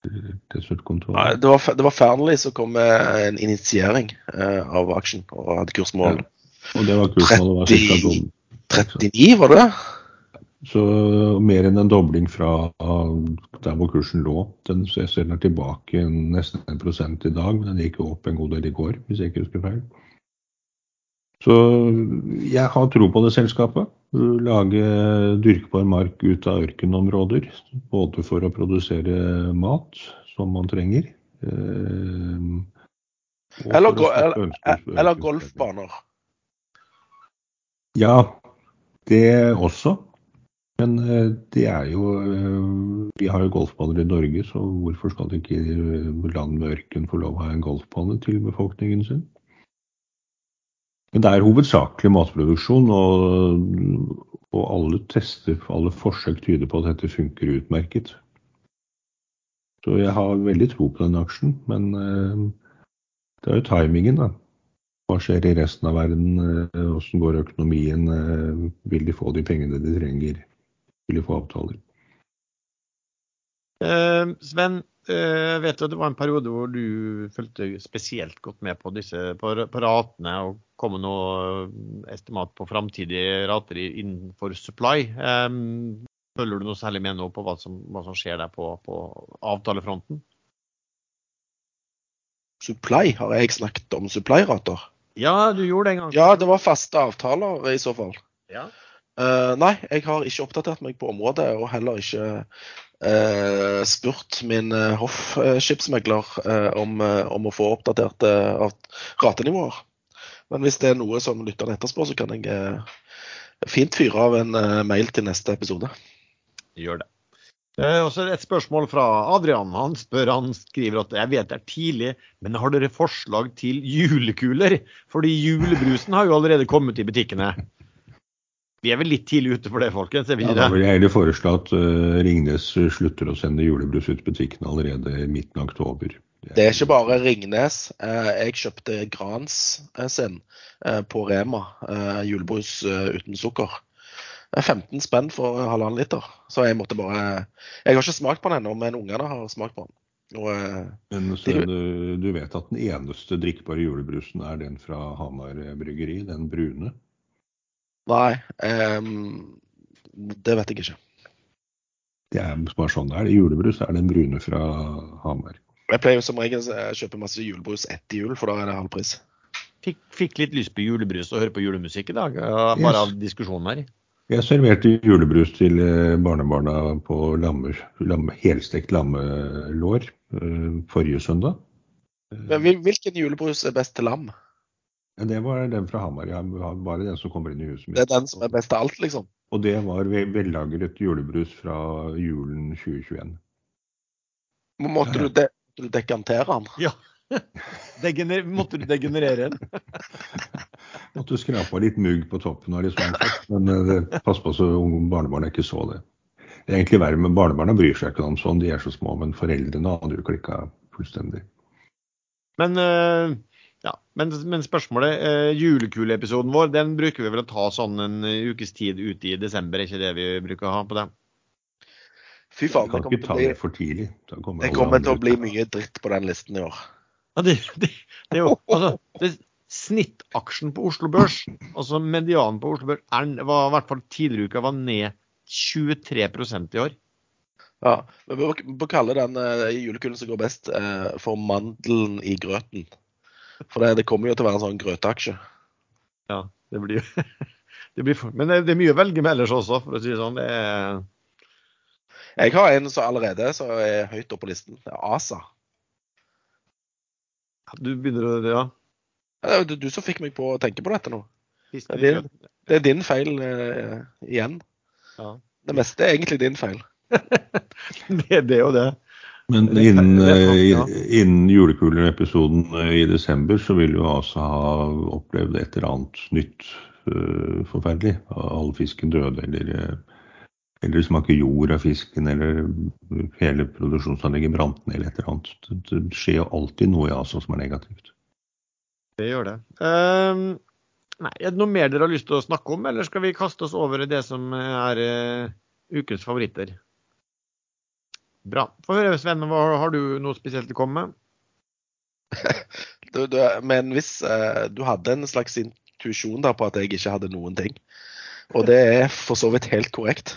Nei, det var, det var Fearnley som kom med en initiering uh, av aksjen og hadde kursmål. Ja. Og det var kursmålet var 30, 39, var det? Så mer enn en dobling fra der hvor kursen lå. Den, jeg ser den er tilbake nesten en prosent i dag, men den gikk opp en god del i går, hvis jeg ikke husker feil. Så jeg har tro på det selskapet. Lage dyrkbar mark ut av ørkenområder. Både for å produsere mat som man trenger. Eh, eller, eller, golfbaner. Ja, det også. Men eh, det er jo eh, Vi har jo golfbaner i Norge, så hvorfor skal ikke land med ørken få lov å ha en golfbane til befolkningen sin? Men det er hovedsakelig matproduksjon, og, og, alle tester, alle forsøk tyder på at dette funker utmerket. Så jeg har veldig tro på den aksjen, men uh, det er jo timingen, da. Hva skjer i resten av verden? Åssen uh, går økonomien? Uh, vil de få de pengene de trenger? Vil de få avtaler? Sven, jeg vet jo det var en periode hvor du fulgte spesielt godt med på disse på, på ratene og komme noe estimat på framtidige rater innenfor supply. Følger du noe særlig med nå på hva som, hva som skjer der på, på, avtalefronten? Supply? Har jeg snakket om supply-rater? Ja, du gjorde det en gang. Ja, det var faste avtaler i så fall. Ja. Uh, nei, jeg har ikke oppdatert meg på området, og heller ikke uh, spurt min uh, hoffskipsmegler om, om, å få oppdaterte ratenivåer. Men hvis det er noe som lytterne etterspør, så kan jeg eh, fint fyre av en eh, mail til neste episode. Gjør det. Eh, også et spørsmål fra Adrian. Han spør, han skriver at jeg vet det er tidlig, men har dere forslag til julekuler? Fordi julebrusen har jo allerede kommet i butikkene. Vi er vel litt tidlig ute for det, folkens? Er Ja, da vil jeg heller foreslå at uh, Ringnes slutter å sende julebrus ut i butikken allerede i midten av oktober. Det er ikke bare Ringnes. Uh, Jeg kjøpte Grans uh, sin på Rema. Julebrus uten sukker. Det er 15 spenn for halvannen liter. Så jeg måtte bare Jeg har ikke smakt på den ennå, men ungene har smakt på den. Og, Men så Det- du, du vet at den eneste drikkbare julebrusen er den fra Hamar bryggeri, den brune? Nei, ehm, det vet jeg ikke. Det er bare sånn det er. Julebrus er den brune fra Hamar. Jeg pleier jo som regel å kjøpe masse julebrus etter jul, for da er det halv pris. Fikk, fikk litt lyst på julebrus og høre på julemusikk i dag, bare Yes. av diskusjonen her. Jeg serverte julebrus til eh, barnebarna på lamme, lamme, helstekt lammelår eh, forrige søndag. Men hvilken julebrus er best til lam? Ja, Det var den fra Hamar. Ja, bare den som kommer inn i huset mitt. Det er den som er best av alt, liksom? Og det var ve- vellagret julebrus fra julen 2021. Måtte du, de, måtte du dekantere den? Ja. Degener, måtte du degenerere den? Måtte skrape av litt mugg på toppen av litt sånn men eh, pass på så barnebarna ikke så det. Det er egentlig verre, men barnebarna bryr seg ikke om sånn, de er så små. Men foreldrene hadde jo klikka fullstendig. Men, ja, men, men spørsmålet eh, Julekuleepisoden vår den bruker vi vel å ta sånn en eh, ukes tid ute i desember, er ikke det vi bruker å ha på det? Fy faen, det kommer til å bli, det for tidlig. Kommer det kommer til å bli mye dritt på den listen i år. Ja, det, det, det er jo altså, det, Snittaksjen på Oslo Børs, altså medianen på Oslo Børs, er, var i hvert fall tidligere i uka var ned 23% i år. Ja, men Vi må kalle den uh, julekulen som går best, uh, for mandelen i grøten. For det, det kommer jo til å være en sånn grøteaksje. Ja, det blir jo det blir, Men det, det er mye å velge med ellers også, for å si det sånn. Det Jeg har en som allerede så er høyt oppe på listen. Det er ASA. du begynner å Ja. Det er jo du som fikk meg på å tenke på dette nå. Det er, det er din feil eh, igjen. Ja. Det meste er egentlig din feil. Det, det er jo det. Men innen, er ja. eh, innen julekuleepisoden eh, i desember så vil jo altså ha opplevd et eller annet nytt uh, forferdelig. All fisken døde, eller, eh, eller smaker jord av fisken, eller hele produksjonsanlegget brant ned, eller et eller annet. Det, skjer jo alltid noe i Asia som er negativt. Det gjør det. Um, nei, er det noe mer dere har lyst til å snakke om, eller skal vi kaste oss over i det som er uh, ukens favoritter? Bra. Få høre, Sven. Har du noe spesielt å komme med? Du, du, men hvis uh, du hadde en slags intuisjon på at jeg ikke hadde noen ting, og det er for så vidt helt korrekt.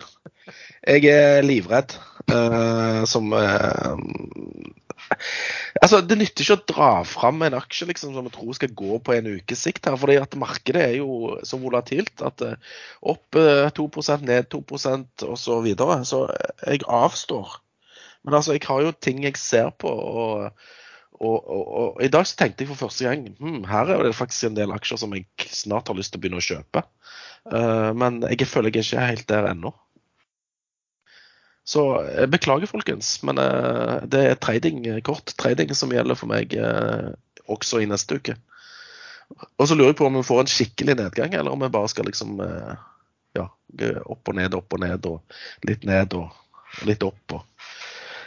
Jeg er livredd uh, som uh, Altså, Det nytter ikke å dra fram en aksje liksom, som jeg tror skal gå på en ukes sikt. her, fordi at Markedet er jo så volatilt at opp eh, 2% ned 2% og så videre. Så jeg avstår. Men altså, jeg har jo ting jeg ser på. og og, og, og i dag så tenkte jeg for første gang hm, her er det faktisk en del aksjer som jeg snart har lyst til å begynne å kjøpe. Uh, men jeg føler jeg ikke er helt der ennå. Så jeg beklager, folkens, men uh, det er trading, kort trading som gjelder for meg uh, også i neste uke. Og så lurer jeg på om vi får en skikkelig nedgang, eller om vi bare skal liksom eh, ja, opp og ned, opp og ned, og litt ned og litt opp. og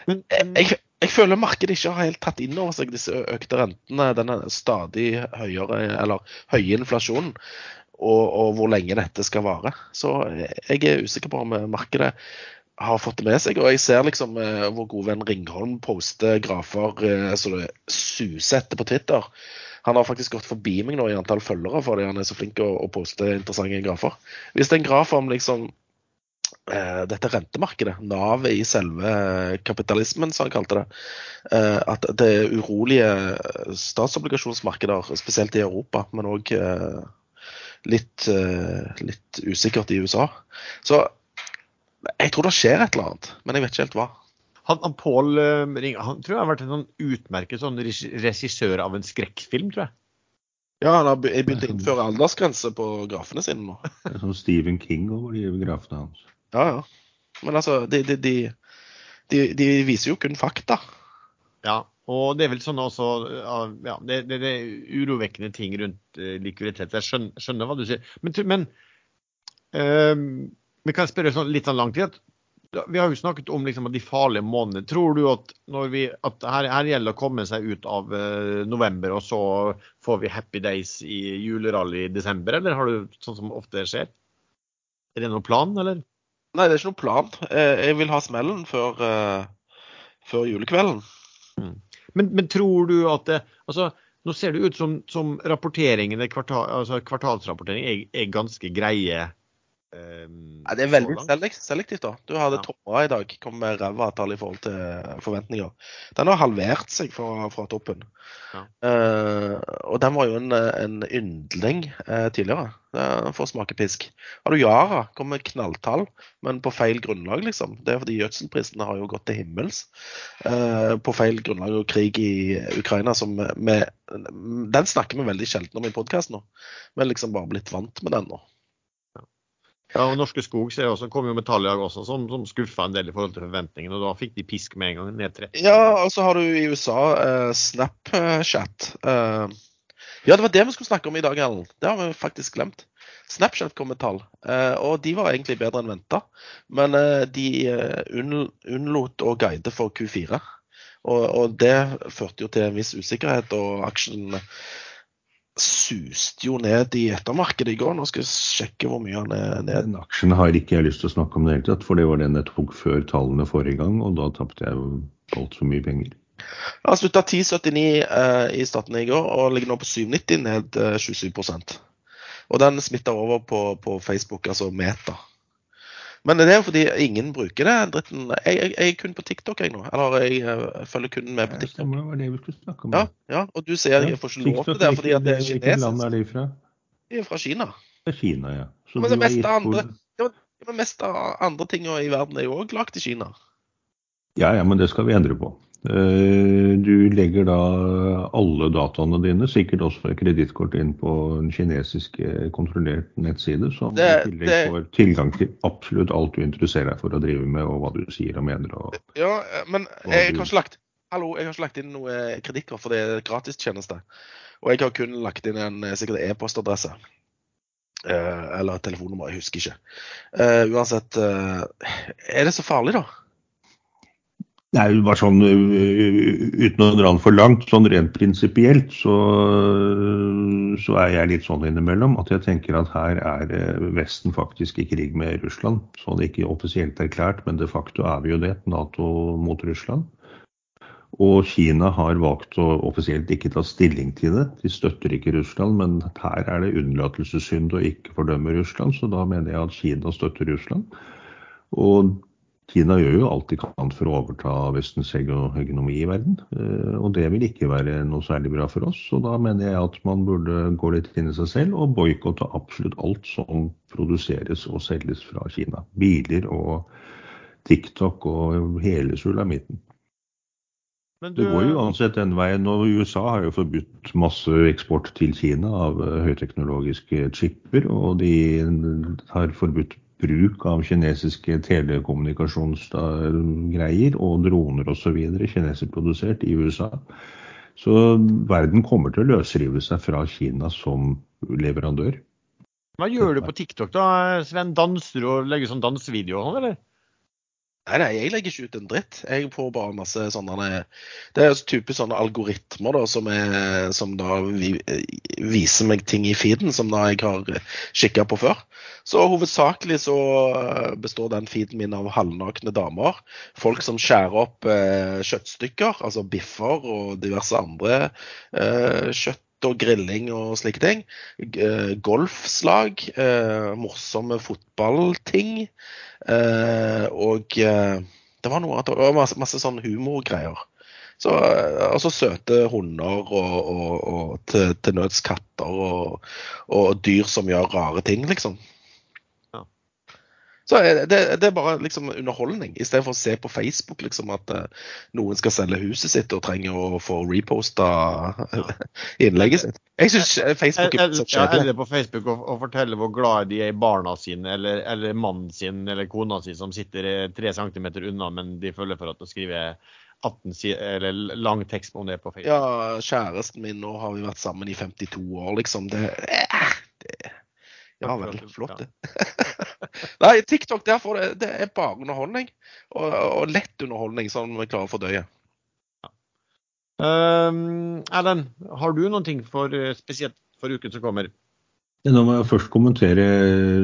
Men, jeg, jeg føler markedet ikke har helt tatt inn over seg disse økte rentene, denne stadig høyere, eller høye inflasjonen, og, og hvor lenge dette skal vare. Så jeg er usikker på om markedet har fått det med seg. Og jeg ser liksom eh, vår gode venn Ringholm poste grafer eh, så det suser etter på Twitter. Han har faktisk gått forbi meg nå i antall følgere fordi han er så flink å, å poste interessante grafer. Hvis det er en graf om liksom eh, dette rentemarkedet, navet i selve kapitalismen, som han kalte det. Eh, at det er urolige statsobligasjonsmarkeder, spesielt i Europa, men òg eh, litt, eh, litt usikkert i USA. Så jeg tror det skjer et eller annet, men jeg vet ikke helt hva. han, han Pål Ringe han tror jeg har vært en sånn utmerket sånn regissør av en skrekkfilm, tror jeg. Ja, han har begynt å innføre aldersgrense på grafene sine nå. Det er sånn Stephen King over de grafene hans. Ja, ja. Men altså, de, de, de, de, viser jo kun fakta. Ja, og det er vel sånn også ja, det, det, det er urovekkende ting rundt eh, likviditet. Jeg skjønner, skjønner hva du sier. Men, men Eh, vi kan spørre sånn, litt sånn langt i at Vi har jo snakket om liksom, de farlige månedene. Tror du at, vi, at her, her, gjelder å komme seg ut av uh, november, og så får vi happy days i julerally i desember, eller har du sånn som ofte skjer? Er det noen plan, eller? Nei, det er ikke noen plan. Jeg vil ha smellen før, uh, før julekvelden. Mm. Men, men, tror du at det altså, Nå ser det ut som, som rapporteringen, kvartal, altså kvartalsrapportering er, er ganske greie Um, ja, det er veldig selektivt, da. Du hadde ja. Tomra i dag, kom med ræva tall i forhold til forventninger. Den har halvert seg fra, fra toppen. Ja. Uh, og den var jo en, en yndling uh, tidligere. Den får smake pisk. Har du Yara, kom med knalltall, men på feil grunnlag, liksom. Det er fordi gjødselprisene har jo gått til himmels uh, på feil grunnlag og krig i Ukraina som med, Den snakker vi veldig sjelden om i podkasten nå. Vi er liksom bare blitt vant med den nå. Ja, og Norske Skog ser også, kom jo med tall i dag også som, som skuffa en del i forhold til forventningene. og Da fikk de pisk med en gang, ned 30. Ja, og så har du i USA eh, Snapchat. Eh, ja, det var det vi skulle snakke om i dag, Ellen. Det har vi faktisk glemt. Snapchat kom med tall, eh, og de var egentlig bedre enn venta. Men de unnlot å guide for Q4. Og, og, det førte jo til en viss usikkerhet, og aksjen suste jo ned i ettermarkedet i går. Nå skal jeg sjekke hvor mye han er ned. Den aksjen har ikke jeg lyst til å snakke om det hele tatt, for det var den jeg tok før tallene forrige gang, og da tapte jeg jo altfor mye penger. Han slutta 10,79 eh, i starten i går og ligger nå på 7,90, ned eh, 27 Og den smitter over på, på Facebook, altså Meta. Men det er jo fordi ingen bruker det dritten. Jeg, jeg, jeg er kun på TikTok jeg nå. Eller jeg, jeg følger kun med på TikTok. Det var det vi skulle snakke om. Ja, ja, og du sier jeg får ikke lov til det fordi at det er kinesisk. Hvilket land er de fra? De er fra Kina. Er Kina, ja. Så men det meste andre, det meste andre ting i verden er jo òg lagd i Kina. Ja, ja, men det skal vi endre på. Eh, du legger da alle dataene dine, sikkert også kredittkort, inn på en kinesisk eh, kontrollert nettside, som det, i tillegg det... får tilgang til absolutt alt du interesserer deg for å drive med, og hva du sier og mener. Og, ja, men jeg har ikke lagt Hallo, jeg har ikke lagt inn noe kredittkort, for det er gratistjeneste. Og jeg har kun lagt inn en sikkert e-postadresse. Eller telefonnummer, jeg husker ikke. Uh, uansett, uh, er det så farlig, da? Nei, bare sånn uten å dra den for langt, sånn rent prinsipielt, så, så, er jeg litt sånn innimellom at jeg tenker at her er Vesten faktisk i krig med Russland. Sånn ikke offisielt erklært, men de facto er vi jo det. Nato mot Russland. Og Kina har valgt å offisielt ikke ta stilling til det. De støtter ikke Russland, men her er det unnlatelsessynd å ikke fordømme Russland, så da mener jeg at Kina støtter Russland. Og Kina gjør jo alt de kan for å overta Vestens hegemoni i verden. Eh, og det vil ikke være noe særlig bra for oss. Og da mener jeg at man burde gå litt inn i seg selv og boikotte absolutt alt som produseres og selges fra Kina. Biler og TikTok og hele sulamitten. Du... Det går jo uansett den veien. og USA har jo forbudt masse eksport til Kina av eh, høyteknologiske chipper. Og de har forbudt bruk av kinesiske telekommunikasjonsgreier og droner osv. kineserprodusert i USA. Så verden kommer til å løsrive seg fra Kina som leverandør. Hva gjør du på TikTok da, Sven? Danser du og legger sånn dansevideo sånn, eller? Nei, nei, jeg legger ikke ut en dritt. Jeg får bare masse sånne Det er typisk sånne algoritmer da, som, er, som da viser meg ting i feeden som da jeg har kikka på før. Så hovedsakelig så består den feeden min av halvnakne damer. Folk som skjærer opp eh, kjøttstykker, altså biffer og diverse andre eh, kjøtt og grilling og slike ting. Eh, golfslag, eh, morsomme fotballting. Eh, og det var noe det var masse, masse sånn humorgreier. Så, altså søte hunder og, og, og til, til, nøds katter og, og dyr som gjør rare ting, liksom. Så det, det, er bare liksom underholdning, i stedet for å se på Facebook liksom at uh, noen skal selge huset sitt og trenger å få reposta innlegget sitt. Jeg syns Facebook er så kjedelig. Eller på Facebook og, og fortelle hvor glad de er i barna sine, eller, eller mannen sin eller kona si som sitter eh, tre centimeter unna, men de følger for at å skrive 18 eller lang tekst om det på Facebook. Ja, kjæresten min, nå har vi vært sammen i 52 år, liksom. Det, eh, det Ja vel, flott ja. det. Nei, TikTok derfor, det, er bare underholdning. Og, og lett underholdning som vi klarer å fordøye. Um, Erlend, har du noen ting for, eh, spesielt for uken som kommer? Nå må jeg først kommentere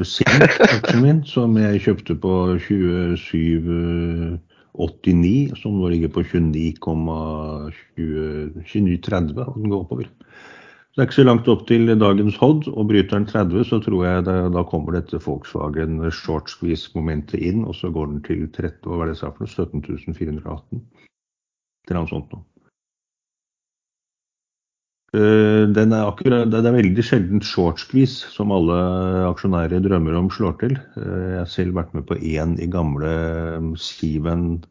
Sink-aksjen min, som jeg kjøpte på 27,89, som nå ligger på 29,29,30, og den går oppover. Så det er ikke så langt opp til dagens Hod, og bryter den 30, så tror jeg det, da kommer dette Volkswagen short squeeze-momentet inn, og så går den til 30, hva var det jeg sa for noe, 17.418. Til noe sånt noe. Eh, Den er akkurat, det er veldig sjelden short squeeze som alle aksjonærer drømmer om slår til. Eh, Jeg har selv vært med på én i gamle Skiven,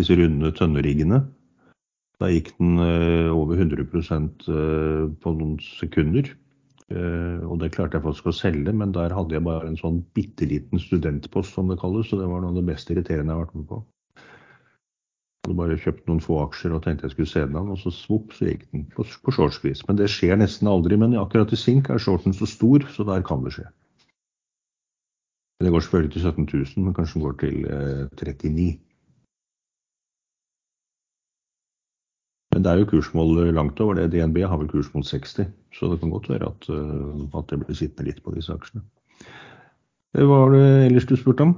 disse runde tønneriggene. Da gikk den eh, over 100 eh, på noen sekunder. Eh, Og det klarte jeg faktisk å selge, men der hadde jeg bare en sånn bitte liten studentpost, som det kalles. Så det var noe av det mest irriterende jeg har vært med på. Jeg hadde bare kjøpt noen få aksjer og tenkte jeg skulle se den og så svopp, så gikk den på, på. Men det skjer nesten aldri. Men akkurat i Sink er shorten så stor, så der kan det skje. Det går selvfølgelig til 17 000, men kanskje den går til eh, 39 Men det er jo kursmål langt over det. DNB har vel kursmål 60, så det kan godt være at, eh, at det blir sittende litt på disse aksjene. Det Hva var det ellers du spurte om?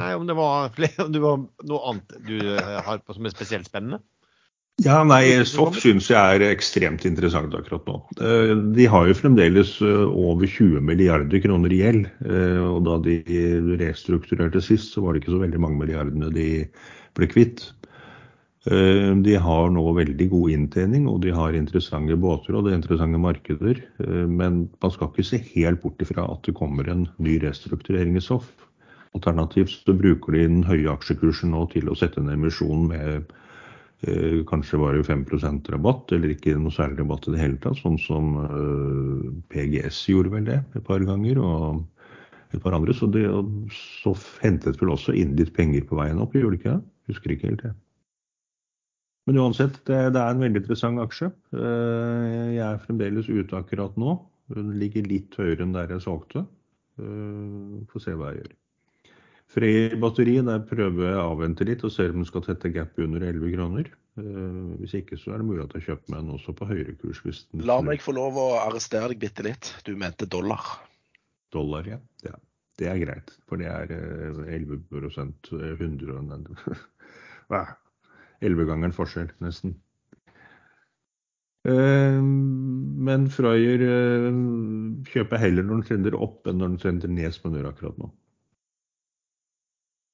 Nei, om det var, flere, om det var noe annet du eh, har på som er spesielt spennende? Ja, nei, Soff syns jeg er ekstremt interessant akkurat nå. Eh, De har jo fremdeles eh, over 20 milliarder kroner i gjeld. eh, Og da de restrukturerte sist, så var det ikke så veldig mange milliardene de ble kvitt. Eh, De har nå veldig god inntjening, og de har interessante båter og det er interessante markeder. Eh, Men man skal ikke se helt bort ifra at det kommer en ny restrukturering i SOF. Alternativt så bruker de den høye aksjekursen nå til å sette en emisjon med eh, kanskje bare 5% rabatt, eller ikke noe særlig rabatt i det hele tatt, sånn som eh, PGS gjorde vel det et par ganger, og et par andre. Så, det, så hentet vel også inn litt penger på veien opp, gjorde de ikke det? Husker ikke helt det. Men uansett, det, det er en veldig interessant aksje. Eh, Jeg er fremdeles ute akkurat nå. Den ligger litt høyere enn der jeg solgte. Eh, Får se hva jeg gjør. Freyr batteri, der prøver jeg å avvente litt og ser om den skal tette gapet under 11 kroner. Eh, Hvis ikke så er det mulig at jeg kjøper meg den også på høyere kurs. Hvis den La meg få lov å arrestere deg bitte litt. Du mente dollar. dollar, ja. ja. Det er greit, for det er eh, 11 eh, 100 og ned. Hva? 11-gangeren forskjell, nesten. Eh, Men Frøyer eh, kjøper heller når den trender opp enn når den trender ned, som den gjør akkurat nå.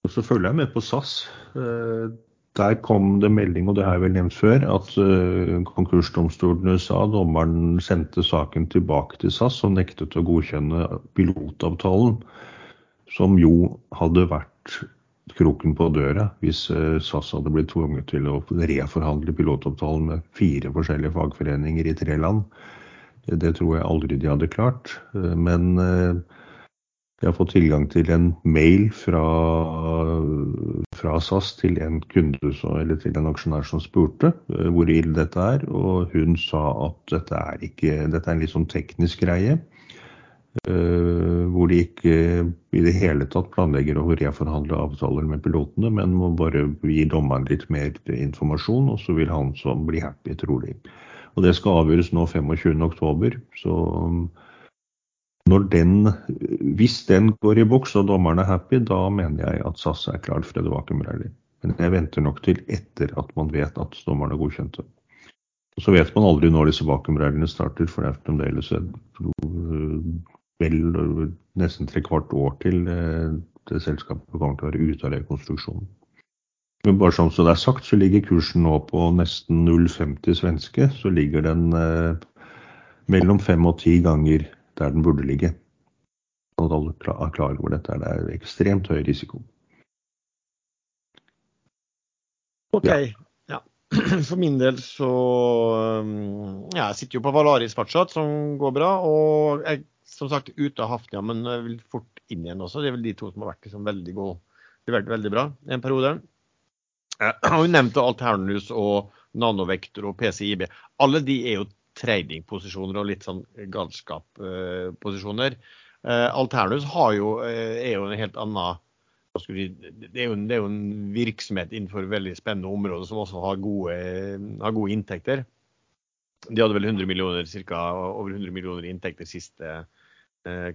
Og så følger jeg med på SAS. Eh, Der kom det melding, og det har jeg vel nevnt før, at konkursdomstolen i USA, dommeren sendte saken tilbake til SAS og nektet å godkjenne pilotavtalen, som jo hadde vært kroken på døra hvis eh, SAS hadde blitt tvunget til å reforhandle pilotavtalen med fire forskjellige fagforeninger i tre land. Det, tror jeg aldri de hadde klart. Eh, Men eh, jeg har fått tilgang til en mail fra, fra SAS til en kunde, eller til en aksjonær som spurte hvor ille dette er. Og hun sa at dette er, ikke, dette er en litt sånn teknisk greie. Eh, hvor de ikke i det hele tatt planlegger å reforhandle avtaler med pilotene, men må bare gi dommeren litt mer informasjon, og så vil han som bli happy, trolig. Og det skal avgjøres nå 25.10. Så når den, hvis den går i boks og dommeren er happy, da mener jeg at SAS er klart for et vakuumrally. Men jeg venter nok til etter at man vet at dommeren er godkjent. Og Så vet man aldri når disse vakuumrallyene starter, for det er fremdeles et, øh, vel øh, nesten tre kvart år til øh, det selskapet kommer til å være ute av rekonstruksjonen. Men bare sånn som det er sagt, så ligger kursen nå på nesten 0,50 svenske. Så ligger den eh, mellom fem og ti ganger der den burde ligge. Og alle er klar over dette. Det er ekstremt høy risiko. OK. Ja. Ja. For min del så ja, Jeg sitter jo på Valaris fortsatt, som går bra. Og jeg som sagt ute av Hafnia, men vil fort inn igjen også. Det er vel de to som har vært liksom veldig gode. De har vært veldig bra en periode. Eh, Hun nevnte Alternus og Nanovektor og PCIB. Alle de er jo tradingposisjoner og litt sånn galskap-posisjoner. Eh, Alternus jo, eh, er jo en helt annen det, er jo en, det er jo en virksomhet innenfor veldig spennende områder som også har gode, har gode inntekter. De hadde vel 100 millioner, cirka, over 100 millioner inntekter siste eh,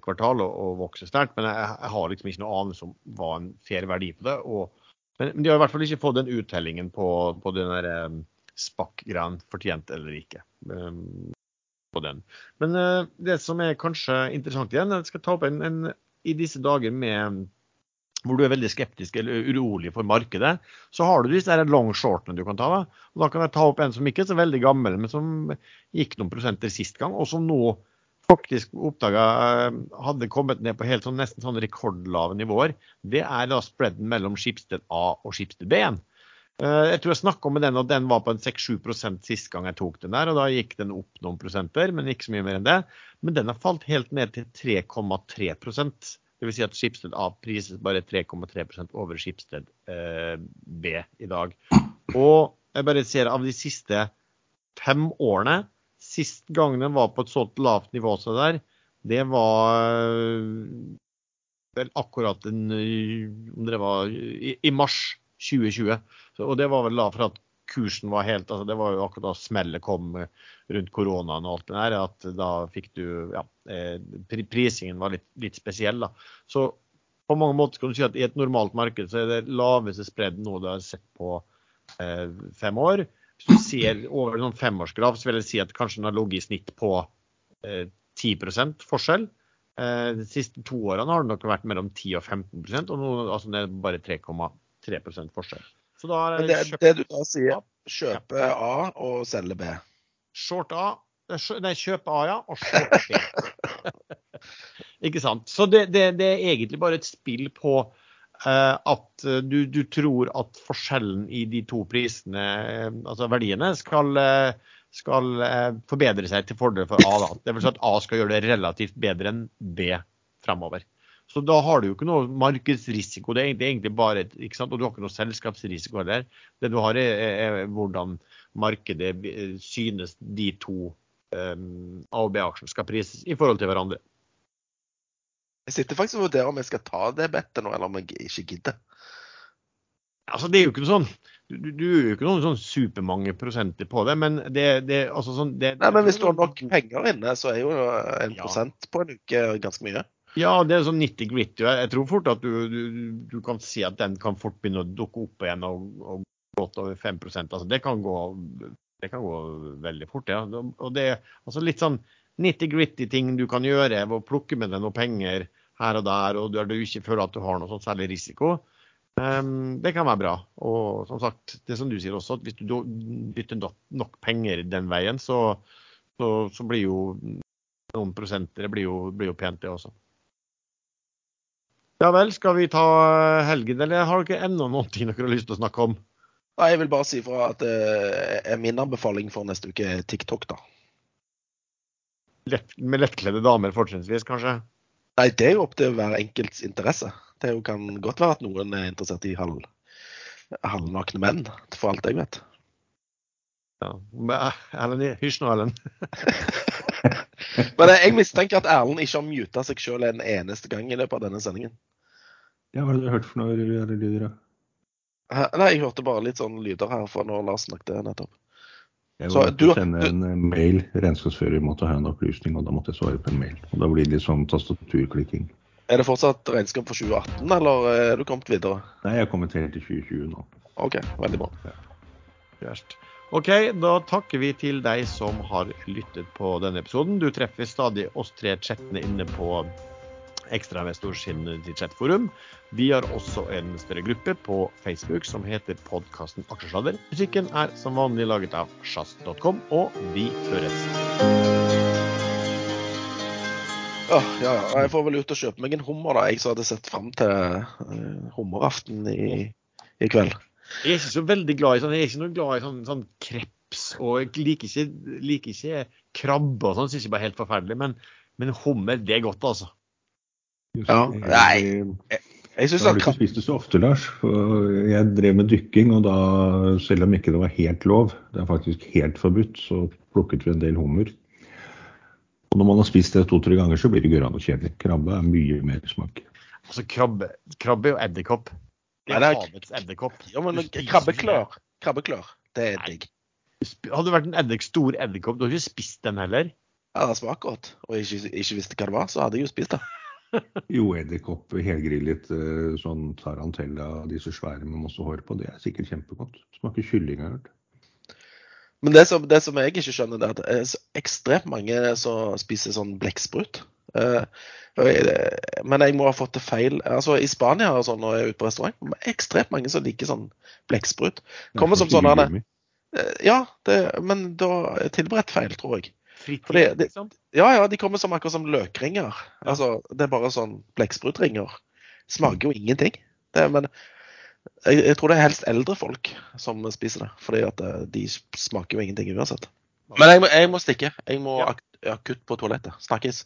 kvartal og, og vokse sterkt. Men jeg, jeg, har liksom ikke noe anelse om hva en fair verdi på det. Og, men, men, de har i hvert fall ikke fått den uttellingen på, på den der um, spakk-greien, fortjent eller ikke. Um, på den. Men uh, det som er kanskje interessant igjen, jeg skal ta opp en, en i disse dager med hvor du er veldig skeptisk eller urolig for markedet, så har du disse long shortene du kan ta. Da. Og da kan jeg ta opp en som ikke er så veldig gammel, men som gikk noen prosenter sist gang, og som nå faktisk oppdaga uh, hadde kommet ned på helt sånn, nesten sånn rekordlave nivåer. Det er da spreaden mellom Skipsted A og Skipsted B. Eh, jeg tror jeg snakka med den, og den var på en 6-7% sist gang jeg tok den der. og Da gikk den opp noen prosenter, men ikke så mye mer enn det. Men den har falt helt ned til 3,3% Dvs. Si at Skipsted A prises bare 3,3 over Skipsted eh, B i dag. Og jeg bare ser av de siste fem årene Sist gang den var på et så lavt nivå som det der, det var eh, vel akkurat en, om det var i, i mars 2020. Så, og det var vel da for at kursen var helt altså Det var jo akkurat da smellet kom rundt koronaen og alt det der, at da fikk du Ja, eh, prisingen var litt, litt spesiell, da. Så på mange måter kan du si at i et normalt marked så er det laveste spredd nå du har sett på eh, fem år. Hvis du ser over en sånn femårsgraf, så vil jeg si at kanskje den har ligget i snitt på eh, 10 forskjell. Eh, de siste to årene har det nok vært mellom 10 og 15 og nå altså det er bare 3,5 3% forskjell. Så da er det, kjøpt... det du da sier, kjøpe A og selge B? Short A. Nei, kjøpe A, ja. Og short B. Ikke sant. Så det, det, det, er egentlig bare et spill på at du, du, tror at forskjellen i de to prisene, uh, altså verdiene, skal, skal forbedre seg til fordel for A. Da. Det vil si at A skal gjøre det relativt bedre enn B fremover. Så da har du jo ikke noe markedsrisiko. Det er egentlig bare, ikke sant? Og du har ikke noe selskapsrisiko heller. Det du har, er, er hvordan markedet synes de to um, A- og B-aksjene skal prises i forhold til hverandre. Jeg sitter faktisk og vurderer om jeg skal ta det bettet nå, eller om jeg ikke gidder. Altså, det er jo ikke noe sånn du, du gjør jo ikke noen sånn supermange prosenter på det, men det, det altså sånn det, Nei, men hvis du har nok penger inne, så er jo en prosent på en uke ganske mye. Ja, det er sånn nitty-gritty. Jeg tror fort at du, du, du, kan si at den kan fort begynne å dukke opp igjen og, og godt over 5 altså, det, kan gå, det kan gå veldig fort. ja. Og det er altså litt sånn nitty-gritty ting du kan gjøre ved å plukke med deg noen penger her og der, og du ikke føler at du har noe sånn særlig risiko. Um, det kan være bra. Og som sagt, det som du sier også, at hvis du bytter nok penger den veien, så, så, så blir jo noen prosenter blir jo, blir jo pent, det også. Ja vel, skal vi ta helgen, eller har dere ennå ting dere har lyst til å snakke om? Nei, Jeg vil bare si fra at er min anbefaling for neste uke TikTok, da. Lett, med lettkledde damer fortrinnsvis, kanskje? Nei, det er jo opp til hver enkelts interesse. Det kan godt være at noen er interessert i halv, halvnakne menn, for alt jeg vet. Ja, Erlend, hysj nå, Erlend. Men jeg mistenker at Erlend ikke har muta seg sjøl en eneste gang i løpet av denne sendingen. Ja, hva har du hørt for noe lyder? da? Nei, jeg hørte bare litt sånn lyder her fra når Lars snakket nettopp. Jeg måtte du, sende en du, mail. Regnskapsfører måtte ha en opplysning, og da måtte jeg svare på en mail. Og da blir det litt sånn tastaturklikking. Er det fortsatt regnskap for 2018, eller er du kommet videre? Nei, jeg har kommet helt til 2020 nå. OK, veldig bra. Ja. OK, da takker vi til deg som har lyttet på denne episoden. Du treffer stadig oss tre chattene inne på Ekstrainvestor sin chatforum. Vi har også en større gruppe på Facebook som heter podkasten Aksjesladder. Musikken er som vanlig laget av sjazz.com, og vi høres. Ja, ja, jeg får vel ut og kjøpe meg en hummer, da. Jeg som hadde sett fram til uh, hummeraften i, i, kveld. Jeg er ikke så veldig glad i sånn, jeg er ikke noe glad i sånn, sånn kreps, og jeg liker ikke, liker ikke krabbe og sånn, syns jeg bare er helt forferdelig. Men, men hummer, det er godt, altså. Ja, nei. Jeg, jeg har du ikke spist det så ofte, Lars. Jeg drev med dykking, og da, selv om ikke det var helt lov, det er faktisk helt forbudt, så plukket vi en del hummer. Og når man har spist det to-tre ganger, så blir det gørrende og kjedelig. Krabbe er mye mer smak. Altså, krabbe, krabbe og edderkopp. Det Nei, er det er- havets edderkopp. Ja, men krabbeklør. Krabbeklør. Det er Nei. digg. Hadde det vært en edderk, stor edderkopp, du hadde ikke spist den heller. Ja, det smaker godt. Og jeg ikke, ikke visste hva det var, så hadde jeg jo spist det. Jo, edderkopp helgrillet eh, sånn tarantella, disse svære med masse hår på, det er sikkert kjempegodt. Smaker kylling, har jeg hørt. Men det som, det som jeg ikke skjønner, det er at det er så ekstremt mange som spiser sånn blekksprut. Eh, men jeg må ha fått det feil. Altså I Spania og sånn, når jeg er ute på restaurant, er ekstremt mange som liker sånn blekksprut. Kommer som sånn her, Tyggegummi. Eh, Ja, det, men da er tilberedt feil, tror jeg. Fritid, liksom. Ja, ja, de kommer som akkurat som løkringer. Altså, Det er bare sånn blekksprutringer. Smaker jo ingenting. Det, men jeg, jeg tror det er helst eldre folk som spiser det. Fordi at eh, de smaker jo ingenting uansett. Men jeg må, jeg må stikke. Jeg må Ja. akutt på toalettet. Snakkes.